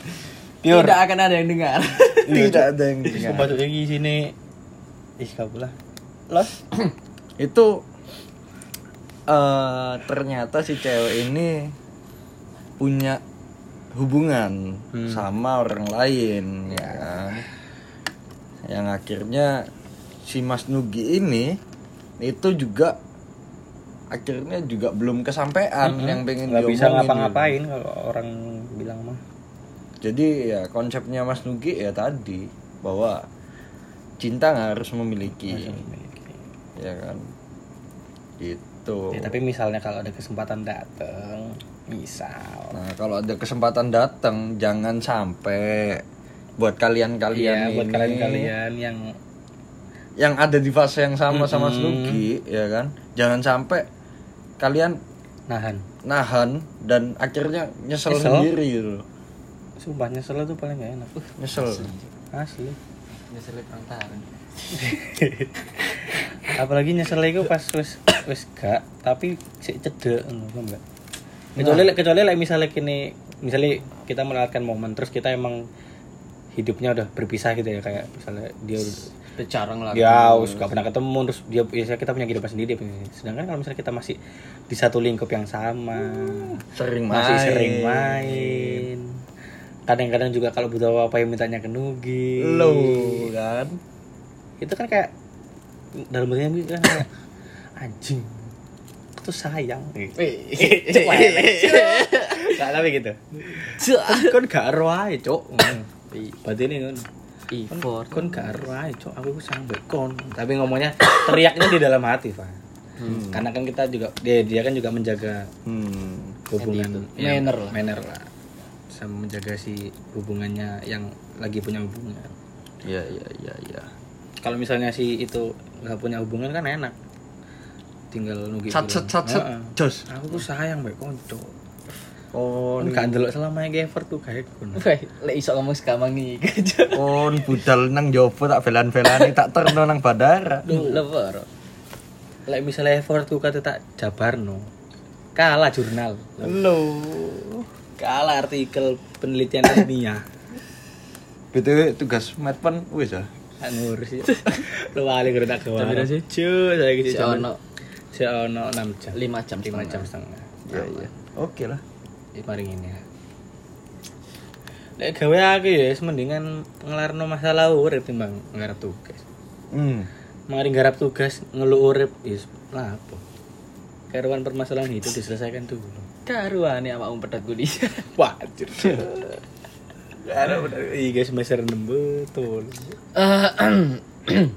Pure.
Tidak akan ada yang dengar.
Tidak ada yang dengar.
kebatuk lagi sini Ih kabulah Los
Itu eh ternyata si cewek ini punya hubungan
Hmm.
sama orang lain ya kan. Yang akhirnya si Mas Nugi ini itu juga akhirnya juga belum kesampaian yang pengen
Gak bisa ngapa-ngapain kalau orang bilang mah.
Jadi ya konsepnya Mas Nugi ya tadi bahwa cinta nggak harus memiliki, ya kan? Gitu.
ya, Tapi misalnya kalau ada kesempatan dateng Misal.
Nah kalau ada kesempatan datang jangan sampai buat kalian-kalian
buat
ini.
kalian-kalian yang
yang ada di fase yang sama sama Mas Nugi, ya kan? Jangan sampai kalian
nahan
nahan dan akhirnya nyesel,
Nyesel?
sendiri gitu. loh.
Sumpah nyesel itu paling gak enak
Nyesel.
Asli
Nyesel perang.
Apalagi nyesel itu pas wis wis gak Tapi si cedek ngono, paham nggak? Kecuali kecuali like misalnya kini Misalnya kita melewatkan momen Terus kita emang hidupnya udah berpisah gitu ya Kayak misalnya dia
Udah jarang lah.
ya us gak pernah ketemu terus dia biasanya kita punya kehidupan sendiri dia punya- sedangkan kalau misalnya kita masih di satu lingkup yang sama
Sering
masih
main.
sering main kadang-kadang juga kalau butuh apa-apa yang mintanya ke Nugi
Lo kan?
itu kan kayak dalam hatinya kan kayak anjing tuh sayang gitu. Cuk, lelek, Cuk. Gak tapi gitu kon gak ero ae cuk berarti ini kan
Effort.
kon gak ae cuk aku sayang mbek kon tapi ngomongnya teriaknya di dalam hati pak karena kan kita juga dia dia kan juga menjaga
Hmm.
hubungan yang-
Manner lah.
manner lah sama menjaga si hubungannya yang lagi punya hubungan
Ya ya ya ya.
kalau misalnya si itu nggak punya hubungan kan enak tinggal nunggu
Sat sat sat sat. Jos.
aku tuh sayang mbak konco
Oh,
kan gak ndelok selama yang effort tuh kayak kon
lek iso ngomong sekamang nih.
kon budal nang jopo tak belan-belani tak terno nang bandara.
Lebar.
like misalnya effort tuh kata tak jabarno kalah jurnal
Lo.
kalah artikel penelitian ilmiah
BTW tugas Medpen wis.
Gak ngurus ya lu wali gue tak keluar
Jam sih?
cuy saya gitu
Si ono
si ono 6 jam
5 jam
5 jam
setengah.
setengah
Iya iya. Oke lah.
Ini paling ini ya Lek gawe aku ya wis mendingan ngelarno masalah urip timbang nggarap tugas.
Hmm.
Mari nggarap tugas ngeluh urip is lah apa? Karuan permasalahan itu diselesaikan dulu.
Karuan ya mau pedat gue
Wajar. Karena bener iya guys semester 6 betul.
Eh,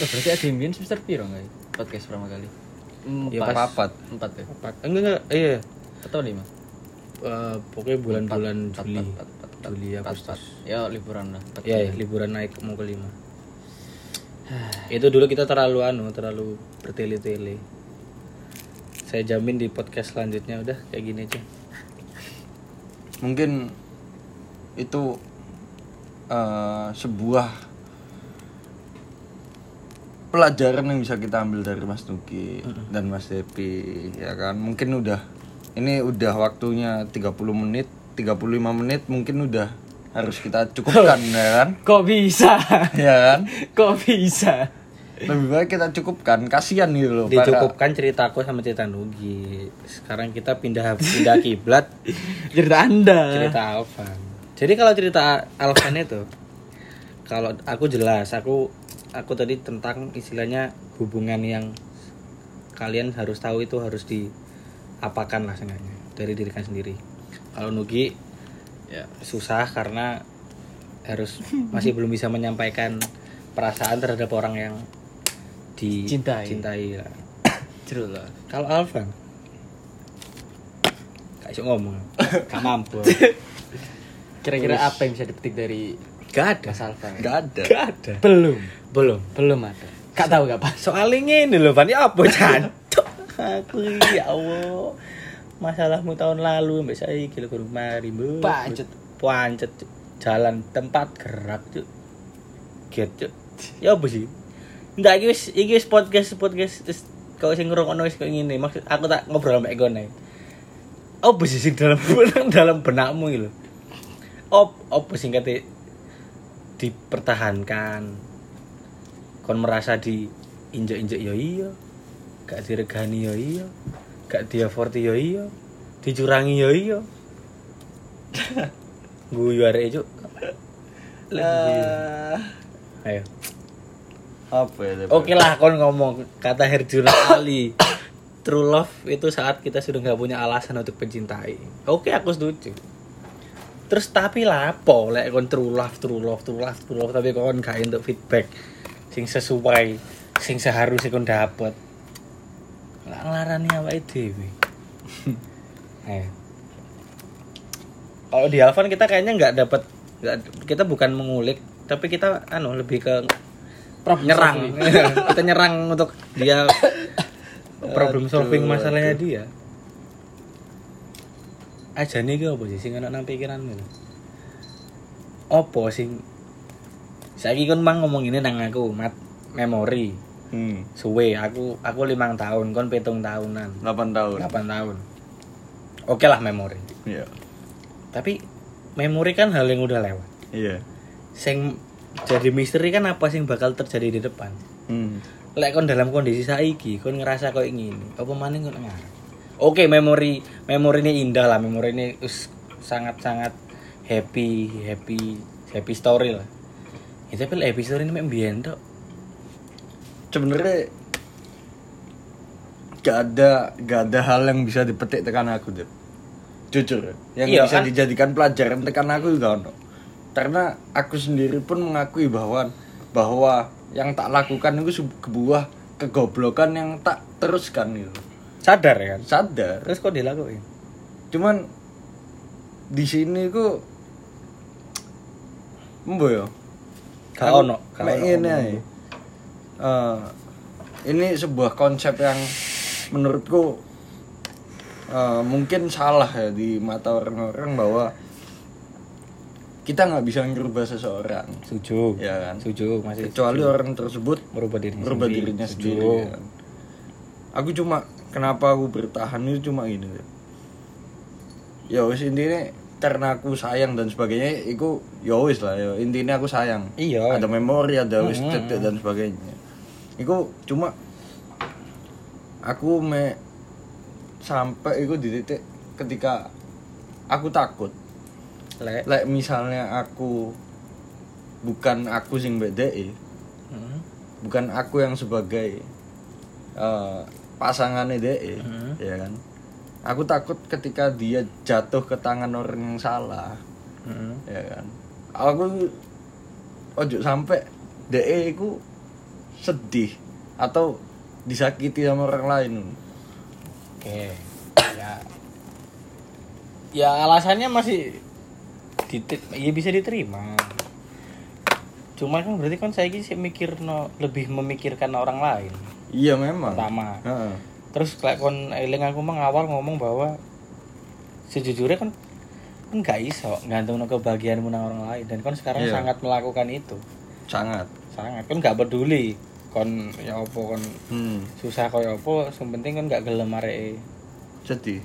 Oh, berarti ada yang semester piro nggak ya? podcast pertama kali?
Ya,
Empat.
pas-
Papat.
Empat ya?
Empat. Enggak enggak iya.
Atau lima?
Eh, pokoknya bulan-bulan Juli. Juli Agustus.
Ya liburan lah. Empat
Ya, ya, liburan naik mau ke lima. itu dulu kita terlalu anu, terlalu bertele-tele. Saya jamin di podcast selanjutnya udah kayak gini aja.
Mungkin itu eh, sebuah pelajaran yang bisa kita ambil dari Mas Nuki dan Mas Depi ya kan mungkin udah ini udah waktunya 30 menit 35 menit mungkin udah harus kita cukupkan ya kan
Kok bisa?
ya kan
Kok bisa?
lebih baik kita cukupkan kasihan gitu loh para-
Dicukupkan ceritaku sama cerita Nugi. Sekarang kita pindah pindah kiblat
Cerita Anda.
cerita Alvan. Jadi kalau cerita Alvan itu kalau aku jelas, aku aku tadi tentang istilahnya hubungan yang kalian harus tahu itu harus diapakan lah seenggaknya dari diri kalian sendiri. Kalau Nugi ya susah karena harus masih belum bisa menyampaikan perasaan terhadap orang yang
Cintai.
dicintai lah.
Jeru lah.
Kalau Alvan Gak bisa ngomong Gak mampu
Kira-kira apa yang bisa dipetik dari
Gak ada
Mas Alfa?
nggak ada
Gak ada
Belum.
Belum
Belum ada. Gak tahu gak pas.
Soalnya ini loh Van Ya apa Cancok Aku ya Allah Masalahmu tahun lalu Sampai saya kilo kurung mari Bu.
Pancet.
Pancet. Jalan tempat gerak cuk Get cuk Ya apa sih Enggak iki wis iki wis podcast podcast terus kau sing ngrungokno wis kayak ngene maksud aku tak ngobrol sama Egon ae. Apa sih sing dalam dalam benakmu lho? Op apa sing kate dipertahankan? Kon merasa di injek-injek ya iya. Gak diregani ya iya. Gak diaforti ya iya. Dicurangi ya iya. Guyu arek cuk.
Ah,
Ayo.
apa ya?
Oke lah kon ngomong kata Herjuna Ali. True love itu saat kita sudah nggak punya alasan untuk mencintai. Oke aku setuju. Terus tapi lah apa lek kon true love, true love, true love, true love tapi kon gak untuk feedback sing sesuai, sing seharusnya kon dapet. Lah ngelarani awake dhewe. Eh. Kalau di Alvan kita kayaknya nggak dapat nggak kita bukan mengulik tapi kita anu lebih ke
Problem
nyerang kita nyerang untuk dia problem solving
Aduh,
masalahnya
aduh.
dia aja nih apa sih sing ana nang pikiran gitu opo sing saiki kon mang ngomong ini nang aku mat memori
hmm,
suwe aku aku limang tahun kon pitung tahunan.
8 tahun.
8 tahun. Oke lah memori.
Iya.
Tapi memori kan hal yang udah lewat.
Iya.
Sing jadi misteri kan apa sing bakal terjadi di depan?
Hmm.
lek kon dalam kondisi saiki kon ngerasa kok ingin apa maning kon ngarep? Oke memori memori ini indah lah memori ini sangat sangat happy happy happy story lah. Ya, tapi happy story ini memang tok
sebenarnya gak ada gak ada hal yang bisa dipetik tekan aku deh jujur yang
Iya,
bisa
kan?
dijadikan pelajaran tekan aku juga ono. Karena aku sendiri pun mengakui bahwa bahwa yang tak lakukan itu sebuah kegoblokan yang tak teruskan gitu.
Sadar ya kan?
Sadar.
Terus kok dilakuin?
Cuman di sini ku embo ya
Gak ono, gak ono
Eh, ini sebuah konsep yang menurutku eh, mungkin salah ya di mata orang-orang bahwa kita nggak bisa ngerubah seseorang
setuju
ya kan
setuju masih
kecuali orang tersebut
merubah dirinya
merubah
sendiri.
dirinya
Setuju.
sendiri ya kan. aku cuma kenapa aku bertahan itu cuma gini ya wis intinya karena aku sayang dan sebagainya itu ya wis lah ya intinya aku sayang
Iya.
ada memori ada wis
Mm-mm.
cetek dan sebagainya itu cuma aku me sampai itu di titik ketika aku takut
lek
lek misalnya aku bukan aku sing BDI
Hmm.
bukan aku yang sebagai eh pasangannya DE
Hmm.
ya kan aku takut ketika dia jatuh ke tangan orang yang salah
Hmm.
ya kan aku ojo sampai DE ku sedih atau disakiti sama orang lain
Oke. Ya. Ya alasannya masih diti- ya bisa diterima. Cuma kan berarti kan saya sih mikir no, lebih memikirkan orang lain
iya memang
pertama.
Heeh.
Terus kayak kon eling aku mah awal ngomong bahwa sejujurnya kan kan nggak iso gantung kebahagiaanmu nang orang lain dan kan sekarang
Iya.
sangat melakukan itu
sangat
sangat kan nggak peduli kon ya opo kon
Hmm.
susah koyo opo yang penting kan gak gelem areke
Sedih.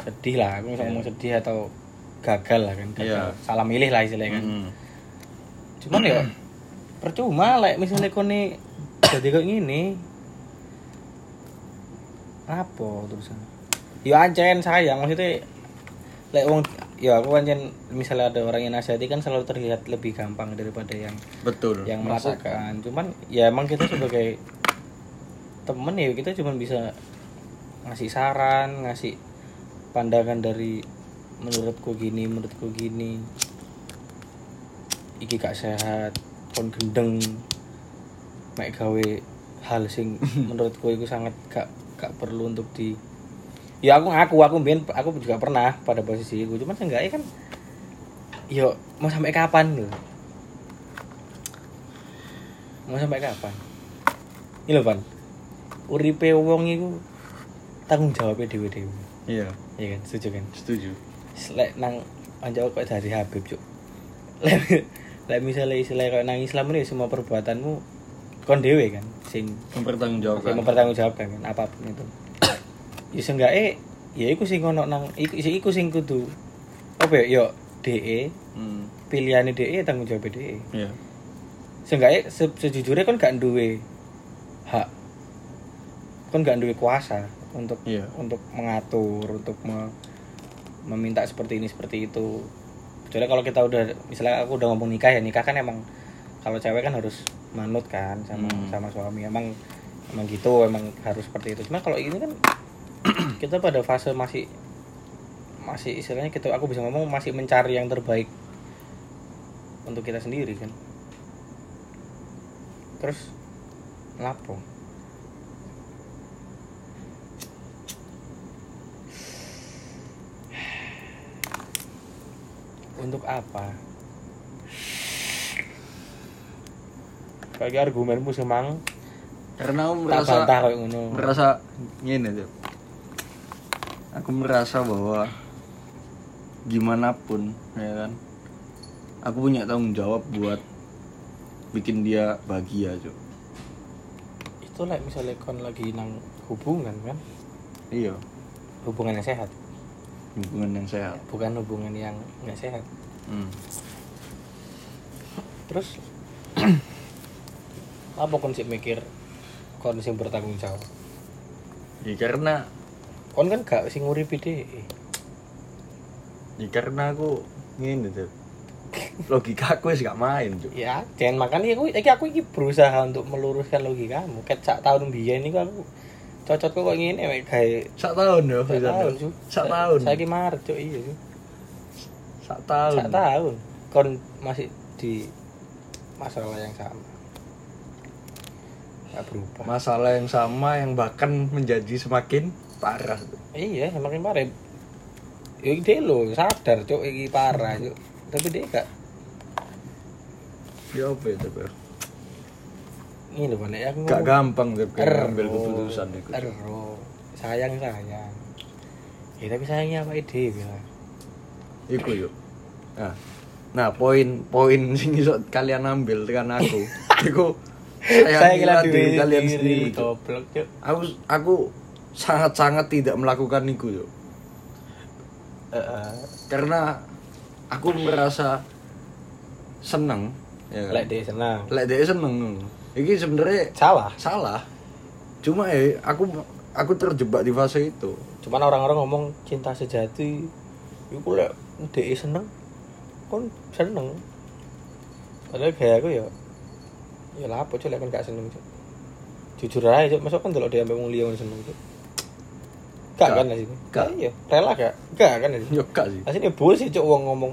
sedih lah aku bisa ngomong sedih atau gagal lah kan gagal.
Iya.
salah milih lah istilahnya kan
Hmm.
cuman ya percuma lek misalnya kone jadi kayak gini apa terusan ya ancen sayang maksudnya lek wong ya aku ancen misalnya ada orang yang nasihati kan selalu terlihat lebih gampang daripada yang
Betul.
yang merasakan. Cuman ya emang kita sebagai temen ya kita cuma bisa ngasih saran ngasih pandangan dari menurutku gini menurutku gini. Iki gak sehat kon gendeng. Mek gawe hal sing menurutku itu sangat gak gak perlu untuk di ya aku ngaku aku ben aku juga pernah pada posisi itu. Cuman seenggaknya kan yo mau sampai kapan loh mau sampai kapan? Ini loh pan uripe wong iku tanggung jawabnya dewe dewe
Iya,
ya kan? Setuju kan?
Setuju.
lek nang anjau kok dari Habib cuk. Lek lek misalnya istilah kayak nang Islam ini semua perbuatanmu kon dewe kan? Sing
Mempertanggungjawabkan.
mempertanggungjawabkan kan? Apa pun itu ya seenggaknya ya iku sing ono nang iku, iku sing kudu apa ya yo DE
Hmm.
pilihannya DE tanggung jawab DE
Iya.
seenggaknya se sejujurnya kan gak duwe hak kan gak duwe kuasa untuk
Iya.
untuk mengatur untuk me- meminta seperti ini seperti itu kecuali kalau kita udah misalnya aku udah ngomong nikah ya nikah kan emang kalau cewek kan harus manut kan sama
Hmm.
sama suami emang emang gitu emang harus seperti itu cuma kalau ini kan kita pada fase masih masih istilahnya kita aku bisa ngomong masih mencari yang terbaik untuk kita sendiri kan? Terus lapo? Untuk apa? Bagi argumenmu semang
Karena aku merasa merasa gini tuh. Aku merasa bahwa gimana pun ya kan. Aku punya tanggung jawab buat bikin dia bahagia, Cuk.
itu lah misalnya kon lagi nang hubungan kan
Iya,
hubungan yang sehat
hubungan yang sehat.
bukan hubungan yang nggak sehat
Hmm.
terus apa kon sih mikir kon sing bertanggung jawab
Ya karena
kon kan gak sing nguripi dhewe
ya karena aku ngene tuh. Logika aku wis gak main, Cuk.
ya jangan makan ya aku iki aku iki berusaha untuk meluruskan logikamu ket sak tahun biyen niku aku cocok kok ngene mek gawe
Sak tahun ya,
sak tahun
Cuk. Sak
Sa-
tahun.
saiki Maret cuk iya Cuk.
Sak tahun.
sak tahun kon masih di masalah yang sama gak berubah
Masalah yang sama yang bahkan menjadi semakin parah.
Iya semakin parah ya dia lo sadar cuk iki parah cuk tapi dia gak
Ya apa itu, Bro?
ini balik aku
Gak gampang
Ero.
ngambil keputusan itu.
Ero. sayang sayang ya tapi sayangnya apa ide bilang
Iku yuk. Nah, nah poin poin sing iso kalian ambil tekan aku. Iku sayangilah diri kalian sendiri.
Goblok
Aku aku sangat-sangat tidak melakukan itu yuk.
Heeh.
Karena aku merasa seneng ya kan?
lek dia senang
Lek dia seneng. Iki sebenarnya
salah
salah. Cuma eh aku aku terjebak di fase itu.
cuman orang-orang ngomong cinta sejati itu lek dia seneng kon seneng padahal kayak aku ya ya lah apa cuk lek kon gak seneng cuk jujur aja masa kan kalau dia sampai wong liya seneng cuk gak kan di sini?
Gak.
iya. Rela gak gak kan sini?
Yo gak sih.
Asli bullshit cuk wong ngomong.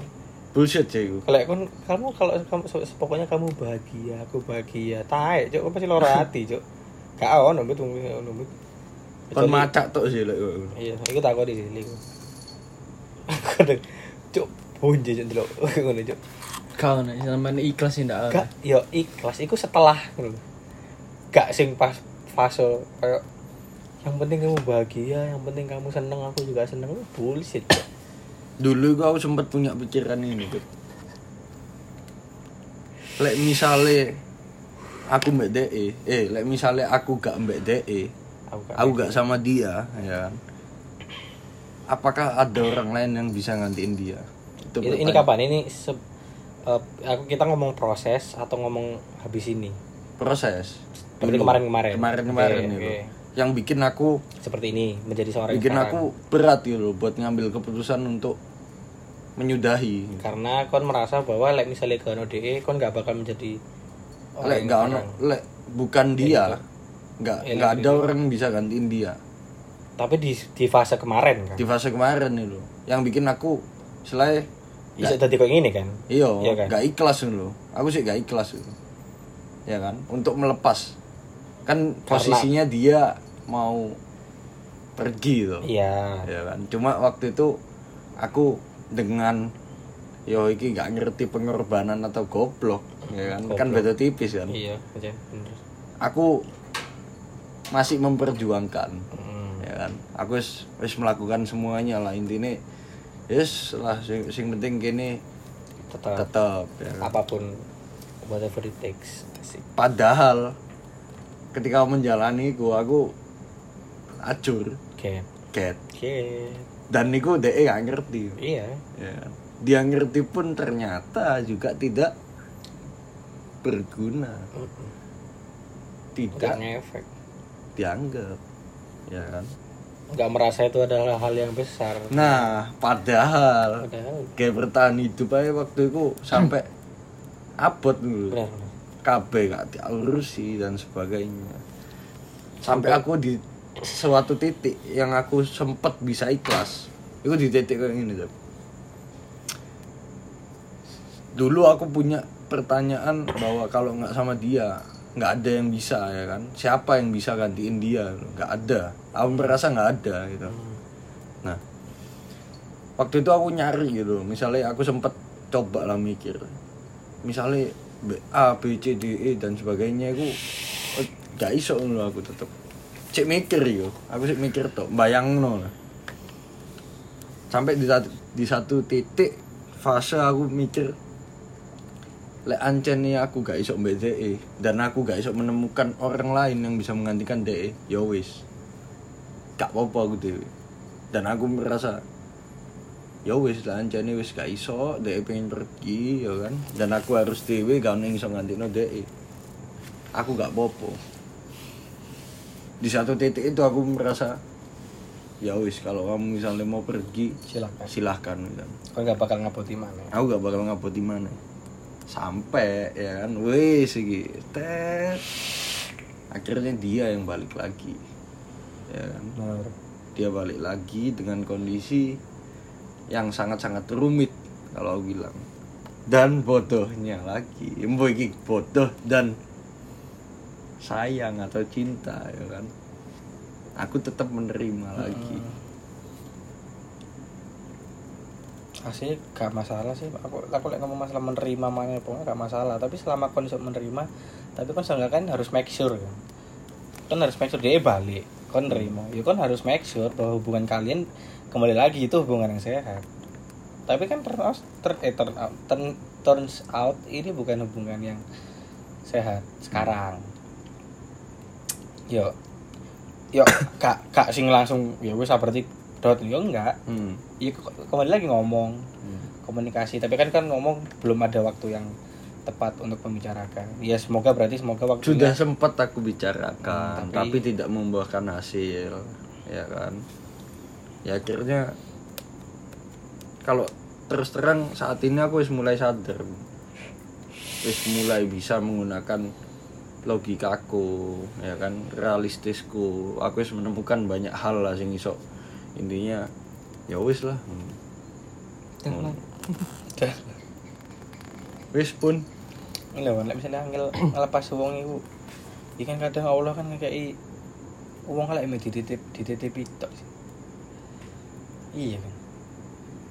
Bullshit sih iku.
kalau kon kamu kalau kamu pokoknya kamu bahagia aku bahagia tae cuk pasti lora hati cuk. Gak ono bet wong ono bet
Kon macak tok sih lek
iya iku tak di sini iku kadang cuk bunyi cuk delok ngono cuk.
Kau nih sampean ikhlas sih ndak.
gak yo ikhlas. Iku setelah gak sing pas fase kayak yang penting kamu bahagia yang penting kamu seneng aku juga seneng. Bullshit.
Dulu gua aku sempat punya pikiran ini tuh. Lek misale aku mbak DE eh lek misalnya aku gak mbak DE
aku gak
aku gak sama dia ya kan? Apakah ada orang lain yang bisa gantiin dia? Itu
ini, ini kapan? Ini se- eh, aku kita ngomong proses atau ngomong habis ini?
Proses.
Berarti
Dulu.
kemarin-kemarin.
kemarin-kemarin
Oke,
itu.
oke.
Yang bikin aku
seperti ini menjadi seorang
bikin
sekarang.
aku berat gitu buat ngambil keputusan untuk menyudahi.
Karena kon merasa bahwa like misalnya ke DE kon gak bakal menjadi
lek
yang
nggak ono lek bukan dia. nggak
Iya,
nggak
lek
ada orang yang bisa gantiin dia.
Tapi di di fase kemarin kan?
Di fase kemarin itu yang bikin aku selain
bisa jadi kayak gini kan?
Iya
Iya kan?
nggak ikhlas dulu aku sih nggak ikhlas itu. Ya kan? Untuk melepas. Kan posisinya dia mau pergi tuh
iya.
Ya kan? Cuma waktu itu aku dengan yo iki nggak ngerti pengorbanan atau goblok ya kan? Kan beda tipis kan?
Iya aja bener.
Aku masih memperjuangkan
Hmm.
ya kan? Aku wis wis melakukan semuanya lah. Intinya yes lah sing, sing penting gini
tetap.
tetap ya kan.
apa pun whatever it takes Asik.
padahal ketika menjalani gua aku acur.
Oke.
Cat.
Oke.
Dan niku DE gak ngerti.
Iya.
Ya. Dia ngerti pun ternyata juga tidak berguna.
Nggak
tidak
ngefek.
dianggap. Ya kan?
Nggak merasa itu adalah hal yang besar.
Nah padahal
padahal.
kayak bertahan hidup aja waktu itu sampai abot dulu. KB gak diurusi dan sebagainya. Sampai aku di suatu titik yang aku sempet bisa ikhlas. Itu di titik kayak gini tuh dulu aku punya pertanyaan bahwa kalau nggak sama dia nggak ada yang bisa ya kan? Siapa yang bisa gantiin dia? Nggak ada. Aku merasa nggak ada gitu. Nah waktu itu aku nyari gitu. Misalnya aku sempet coba lah mikir. Misalnya B, A B C D E dan sebagainya itu eh, gak iso aku tetep cek mikir yo. Aku sih mikir tuh bayang lah sampai di di satu titik fase aku mikir lek ancen nih aku gak iso mbak DE dan aku gak iso menemukan orang lain yang bisa menggantikan DE ya wis. Gak apa-apa aku dan aku merasa ya wis lah ancene wis gak iso DE pengen pergi ya kan? Dan aku harus dewe gak ono yang iso ngantino DE aku gak popo di satu titik itu aku merasa ya wis kalau kamu misalnya mau pergi
silakan
silahkan kan
kau nggak bakal ngaboti mana?
Aku gak bakal ngabot di mana. Sampai ya kan wis iki tet. Akhirnya dia yang balik lagi ya kan.
Benar.
dia balik lagi dengan kondisi yang sangat-sangat rumit kalau aku bilang. Dan bodohnya lagi. Mbok iki bodoh dan sayang atau cinta ya kan? Aku tetap menerima lagi.
Asli gak masalah sih aku aku lek ngomong masalah menerima mana pun gak masalah. Tapi selama kon iso menerima tapi kon seenggak kan harus make sure kan kon harus make sure dia balik kon nerima. Ya kon harus make sure bahwa hubungan kalian kembali lagi itu hubungan yang sehat. Tapi kan turn out, turn, eh, turn out, turn- turns out ini bukan hubungan yang sehat sekarang yo yo kak kak sing langsung ya wes berarti dot. Yo enggak.
Hmm.
Iya ke- kembali lagi ngomong
Hmm.
komunikasi. Tapi kan kan ngomong belum ada waktu yang tepat untuk membicarakan. Ya semoga berarti semoga waktu
sudah sempat aku bicarakan
Hmm,
tapi...
tapi-
tidak membuahkan hasil ya kan? Ya akhirnya kalau terus terang saat ini aku wis mulai sadar. Wis mulai bisa menggunakan logikaku ya kan realistisku aku wis menemukan banyak hal lah sing iso intinya ya wis lah Hmm. wis pun
Lha lek misalnya angel ngelepas wong iku iki kan kadang Allah kan ngekei wong lek me dititip dititipi tok sih. Iya kan.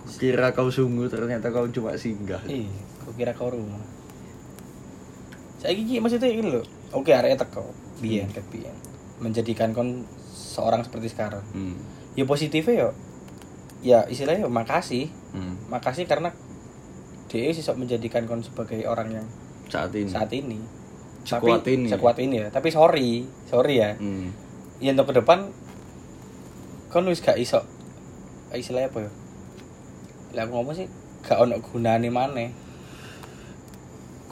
kira kau sungguh ternyata kau cuma singgah
Iya, kok kira kau rumah. Saiki iki maksudnya ini lho. Oke, arek teko. Biyen ket biyen. Menjadikan kon seorang seperti sekarang.
hmm.
Ya positifnya yo. Ya istilahnya yo makasih.
Hmm.
Makasih karena dia sih sok menjadikan kon sebagai orang yang
saat ini
saat ini
Sekuat
tapi,
ini.
sekuat ini ya tapi sorry sorry ya
Hmm.
ya untuk ke depan kan wis gak iso istilahnya apa ya lah aku ngomong sih gak ono gunane maneh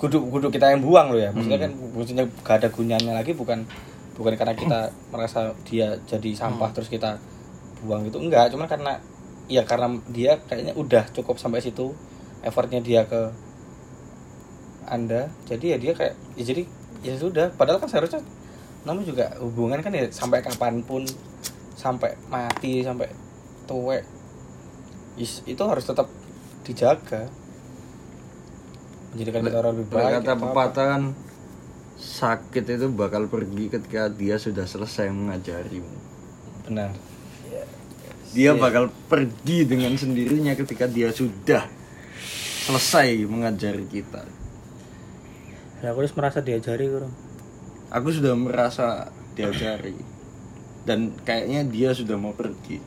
kudu kudu kita yang buang loh ya. Maksudnya
Hmm.
kan maksudnya gak ada gunanya lagi bukan bukan karena kita merasa dia jadi sampah terus kita buang gitu. Enggak cuma karena ya karena dia kayaknya udah cukup sampai situ effortnya dia ke anda. Jadi ya dia kayak ya jadi ya sudah. Padahal kan seharusnya namun juga hubungan kan ya sampai kapan pun sampai mati sampai tuwek Is- itu harus tetap dijaga menjadikan kita orang lebih baik
kata
atau apa.
pepatah kan sakit itu bakal pergi ketika dia sudah selesai mengajarimu
benar.
Dia bakal pergi dengan sendirinya ketika dia sudah selesai mengajari kita.
Ya aku harus merasa diajari kurang
aku sudah merasa diajari. Dan kayaknya dia sudah mau pergi.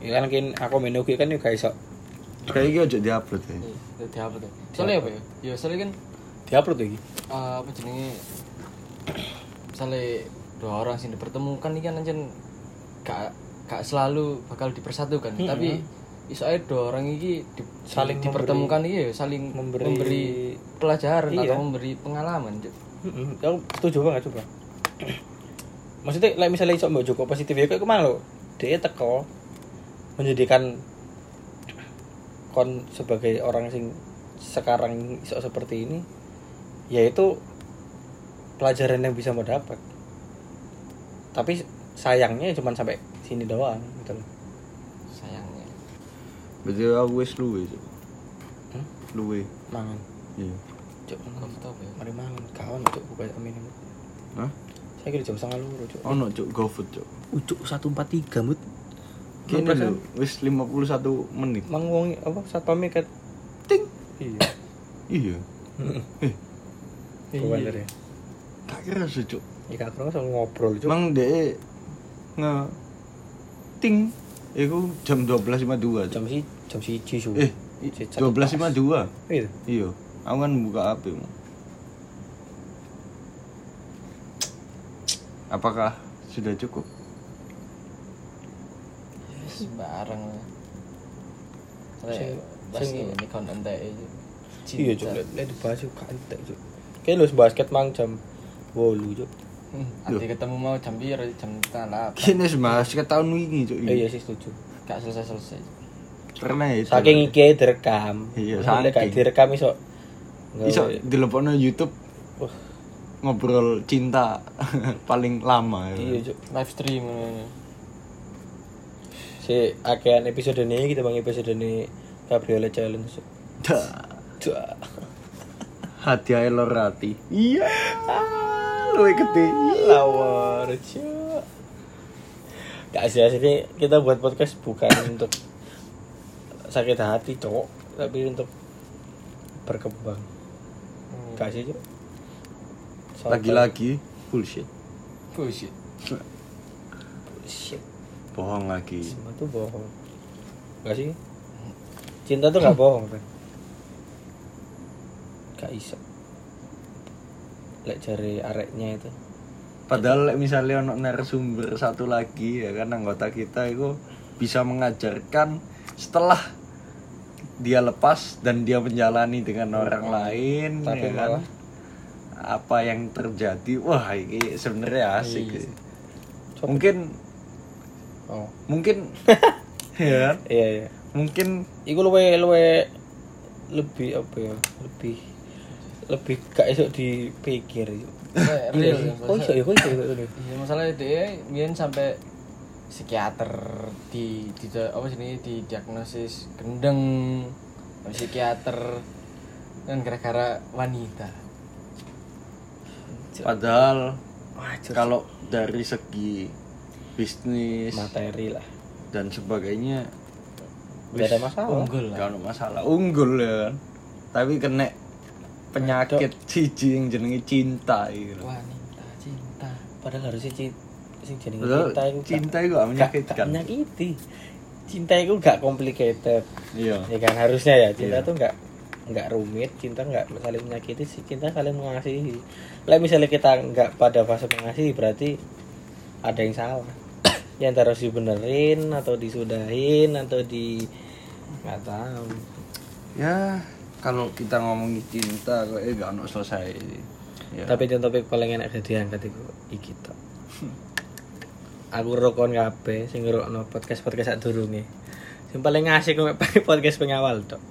Ya kan mungkin aku menuki kan juga iso
kayaknya aja diupload ya
Jadi apa tuh? Soalnya apa ya? Ya soalnya kan
diupload lagi
eh, apa jenenge misalnya dua orang sih dipertemukan ini kan anjen gak gak selalu bakal dipersatukan
Hmm.
tapi iso ae dua orang ini di,
Saling
di- dipertemukan iya saling
memberi-
memberi, pelajaran
Iya.
atau memberi pengalaman Cuk.
Mm-mm, aku setuju banget coba maksudnya like misalnya iso mbak Joko positif ya kayak ke mana lo dia teko menjadikan kon sebagai orang sing sekarang iso seperti ini yaitu pelajaran yang bisa mau dapat. Tapi sayangnya cuma sampai sini doang gitu loh.
Sayangnya.
Berarti aku wis luwe Cuk.
Hmm?
luwe.
Mangan.
Iya.
Cuk
kau tahu apa ya.
Mari mangan. Kawan cuk buka amin
Hah?
saya kira jam setengah luru cuk.
Ono cuk GoFood cuk.
Ucuk satu empat tiga mut
Kini
Perasaan-
lho, wis 51 menit.
mang wong apa satpamnya kat ting iya
Iya. Eh,
Bukan dari
tak kira sih, Cuk.
Ika terus ngobrol cuk
Mang dek nge ting iku jam 12.52. Cuk.
jam si jam si cisu
Eh, i- 12.52.
iya
Iya. Aku kan buka HP. Apakah sudah cukup?
Sembarang pas
sing-
ini kon entek
iya cuk. Lihat dibahas cuk kantek cuk. Kayak lu basket mang jam bolu cuk.
Nanti ketemu mau jam biar jam setengah delapan
Kini ke tahun wingi, Cuk.
Iya sih setuju.
Gak selesai selesai
Karena itu.
saking iki direkam.
Iya,
Maksudnya gak
saking.
direkam iso
iso dilepokno YouTube
Wah,
ngobrol cinta paling lama ya.
iya cuk.
Live stream.
Si akean episode ini kita bang episode ini Gabriela challenge
Dah.
Dah.
Hadiah Lorati. Iya. Ah, Luwe gede.
lawar gak sih asli kita buat podcast bukan untuk sakit hati cowok tapi untuk berkembang gak sih
Lagi-lagi bullshit.
Bullshit.
shit
Bohong lagi.
semua tuh bohong. Gak sih? Cinta tuh gak bohong kan gak iso. Lek cari areknya itu.
Padahal lek misalnya ono narasumber satu lagi ya kan anggota kita itu bisa mengajarkan setelah dia lepas dan dia menjalani dengan orang lain
Tapi
ya kan?
malah-
apa yang terjadi? Wah ini sebenarnya asik
Iya.
mungkin
oh.
Mungkin ya
iya iya.
Mungkin
iku luwe luwe lebih apa ya? Lebih lebih gak iso dipikir. Yuk.
Kayak
Iya
real.
sih.
ya,
kok iso ya? Kok iso ya?
Iya masalahnya dia biar sampai psikiater di di apa sini di diagnosis gendeng psikiater kan gara-gara wanita.
Padahal kalau dari segi bisnis
materi lah.
dan sebagainya.
Gak ada masalah.
Unggul
Gak
lah
ada masalah. Unggul ya kan. Tapi kena penyakit siji yang jenenge cinta gitu
wanita cinta.
Padahal harusnya cinta sing jenenge cinta itu
cinta
gak-
itu gak
gak-
menyakitkan.
gak menyakiti. Cinta itu gak complicated.
Iya.
Ya kan harusnya ya. Cinta
Iya.
tuh gak nggak rumit. Cinta nggak saling menyakiti. Sih cinta saling mengasihi. Lah misalnya kita nggak pada fase mengasihi berarti ada yang salah ya antara harus dibenerin atau disudahin atau di nggak tahu.
Ya kalau kita ngomongin cinta kok eh gak ono selesai. Ya.
tapi yang topik paling enak jadi angkat itu iki tok. Aku rokon kabeh sing ngrungokno podcast podcast sak durunge. Sing paling asik kok pakai podcast pengawal tok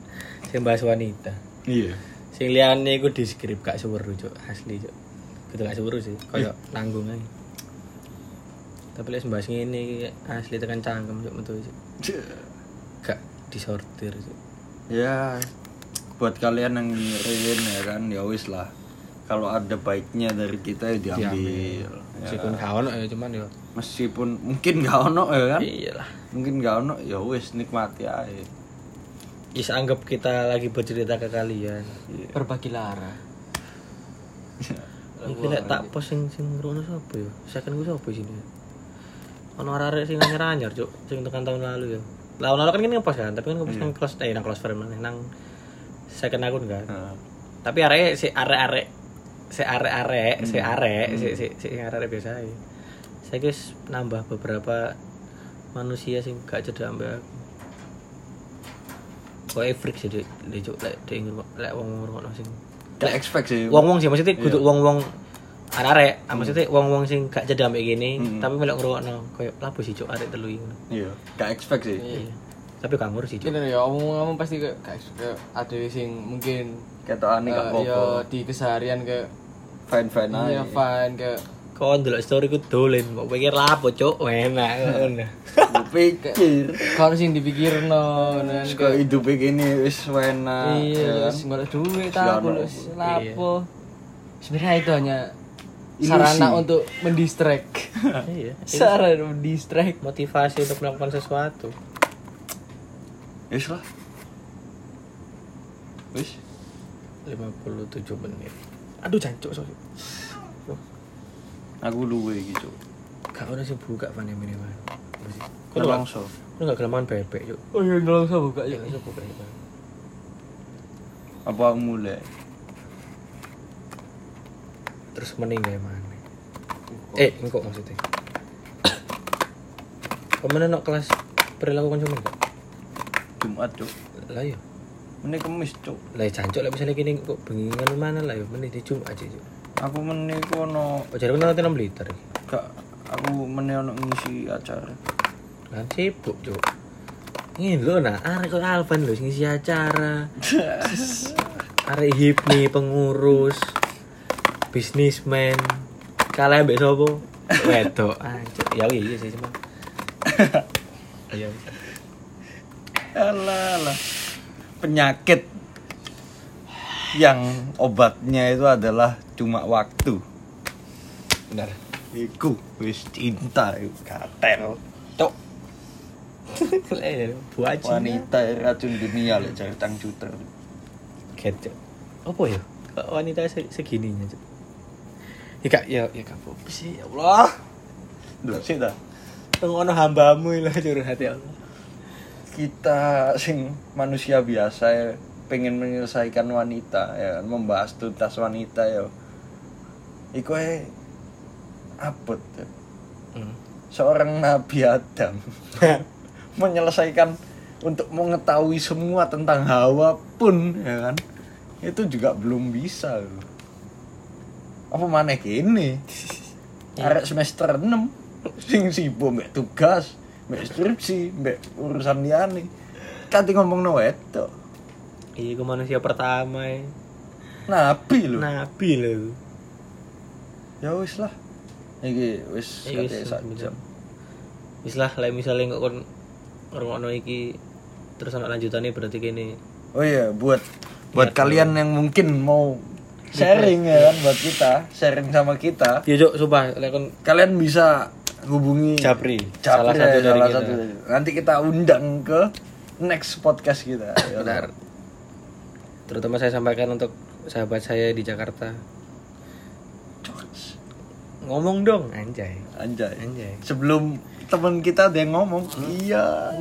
sing bahas wanita.
Iya.
Sing liyane iku di skrip gak seweru cuk. Asli cuk. Gitu gak seweru sih koyo nanggung ae tapi lek bahas ngene iki asli tekan cangkem cuk metu cuk. Gak disortir cuk.
Ya buat kalian yang dengerin ya kan ya wis lah. Kalau ada baiknya dari kita ya diambil, Ya.
meskipun gak ono ya cuman yo
meskipun mungkin gak ono ya kan.
Iyalah.
Mungkin gak ono ya wis nikmati aja
Is anggap kita lagi bercerita ke kalian.
berbagi lara.
Iki lek tak pos sing sing ngrono sapa ya? Second ku sapa sini? Ono arek sing anyar-anyar, Cuk, sing tekan tahun lalu ya. Lah kan kan ngepost kan, tapi kan ngepost nang close eh nang close friend nang second akun kan. Tapi arek si arek-arek si arek-arek, si arek, si si si arek biasa ae. Saya guys nambah beberapa manusia sing gak cedek ambek aku. Kok freak sih dek, dek cuk lek dek lek wong ngrungokno sing
gak expect sih
wong-wong sih maksudnya kudu
Iya.
wong-wong arek ah, maksudnya wong-wong sing gak jadi ambek gini
Hmm.
tapi melok ngrungokno koyo lapo sih cuk arek telu iki
iya gak expect sih
Iya. Tapi gak ngurus sih cuk.
Ini ya omong-omong pasti ke kayak kayak ada sing mungkin
kata aneh gak
eh, ya
apa-apa
di keseharian ke
fine fine
ya
aja
fine ke
Kok ndelok story ku dolen kok pikir lapo cuk enak ngono.
Gue pikir
kalau sing dipikir no kan
kok hidup ini wis enak
iya
ya kan?
terus ngoleh duit
Ya,
aku
no.
terus lapo sebenarnya itu hanya
Ilusi.
sarana untuk mendistract
Iya.
sarana mendistract
Motivasi untuk melakukan sesuatu.
Wis lah Wis
57 menit. Aduh jancuk sorry.
Aku luwe gitu
Gak ono sing buka fan yang ini man.
Kau langsung
kok gak kelamaan bebek cuk.
oh iya saya buka
Ya
ya
iso buka ya.
Apa aku mulai
Terus meninggal mana? Eh, engkau maksudnya. Kamu nak kelas perilaku konsumen kok?
Jumat cuk
Lah ya.
Ini kemis cuk
Lah ya jancuk lah misalnya gini kok bengingan mana lah ya menit di Jumat aja cuk.
Aku meni kono
Oh jadi nanti 6 liter.
Gak Aku meni ono ngisi acara
Kan sibuk cuk. Ini lo nah, arek kok Alvan lo ngisi acara. Arek hipmi pengurus bisnismen. Kalah mbek sopo wedok. Anjir ya iya sih cuman iya.
Alah lah Penyakit Yang obatnya itu adalah cuma waktu.
Benar.
Iku wis cinta katel
cok buat
Wanita racun dunia lek cari tang
Cuk. apa ya? Wanita se- segininya cok ya kak. Ya ya kak. Apa sih ya Allah.
Duh sih dah
ngono hambamu lah curhat ya Allah.
Kita sing manusia biasa ya pengen menyelesaikan wanita ya kan, membahas tuntas wanita ya. Iku ae abot ya.
Hmm.
seorang Nabi Adam menyelesaikan untuk mengetahui semua tentang Hawa pun ya kan? Itu juga belum bisa loh. Apa mana gini? Arek semester 6 sing sibuk mbek tugas mbek skripsi mbek urusan liyane. Kati ngomong no wedok.
Iya gue manusia pertama ya
nabi lho.
Nabi loh
ya wis lah. Iki wis
Iya,
kate sak jam.
Wis lah, misalnya nggak kon ngrungokno iki terus anak lanjutannya berarti gini.
Oh iya, buat buat
Lihat
kalian yang mungkin mau sharing ya kan buat kita, sharing sama kita,
Ya Cuk, sumpah kon
kalian bisa hubungi
Japri,
Japri
salah satu
ya,
dari
salah
kita.
satu dari- Nanti kita undang ke next podcast kita. ya.
Benar. Terutama saya sampaikan untuk sahabat saya di Jakarta.
George.
Ngomong dong, anjay.
Anjay.
Anjay.
Sebelum teman kita ada yang ngomong, iya.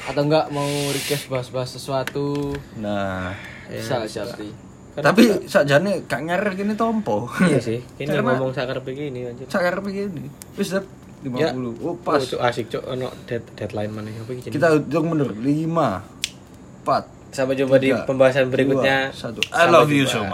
atau enggak mau request bahas-bahas sesuatu
Nah,
bisa seperti
tapi sakjane gak ngerer gini tompo.
iya sih ini
Karena-
ngomong sakar begini anjir
Sakar begini. Wis Dap, 50.
Ya.
Oh,
oh,
pas.
cuk, asik cuk ono dead, deadline mana apa iki
Kita hitung bener 5 4
sampai jumpa di
Tiga,
pembahasan berikutnya
dua, satu. I
Sampai
love you so much.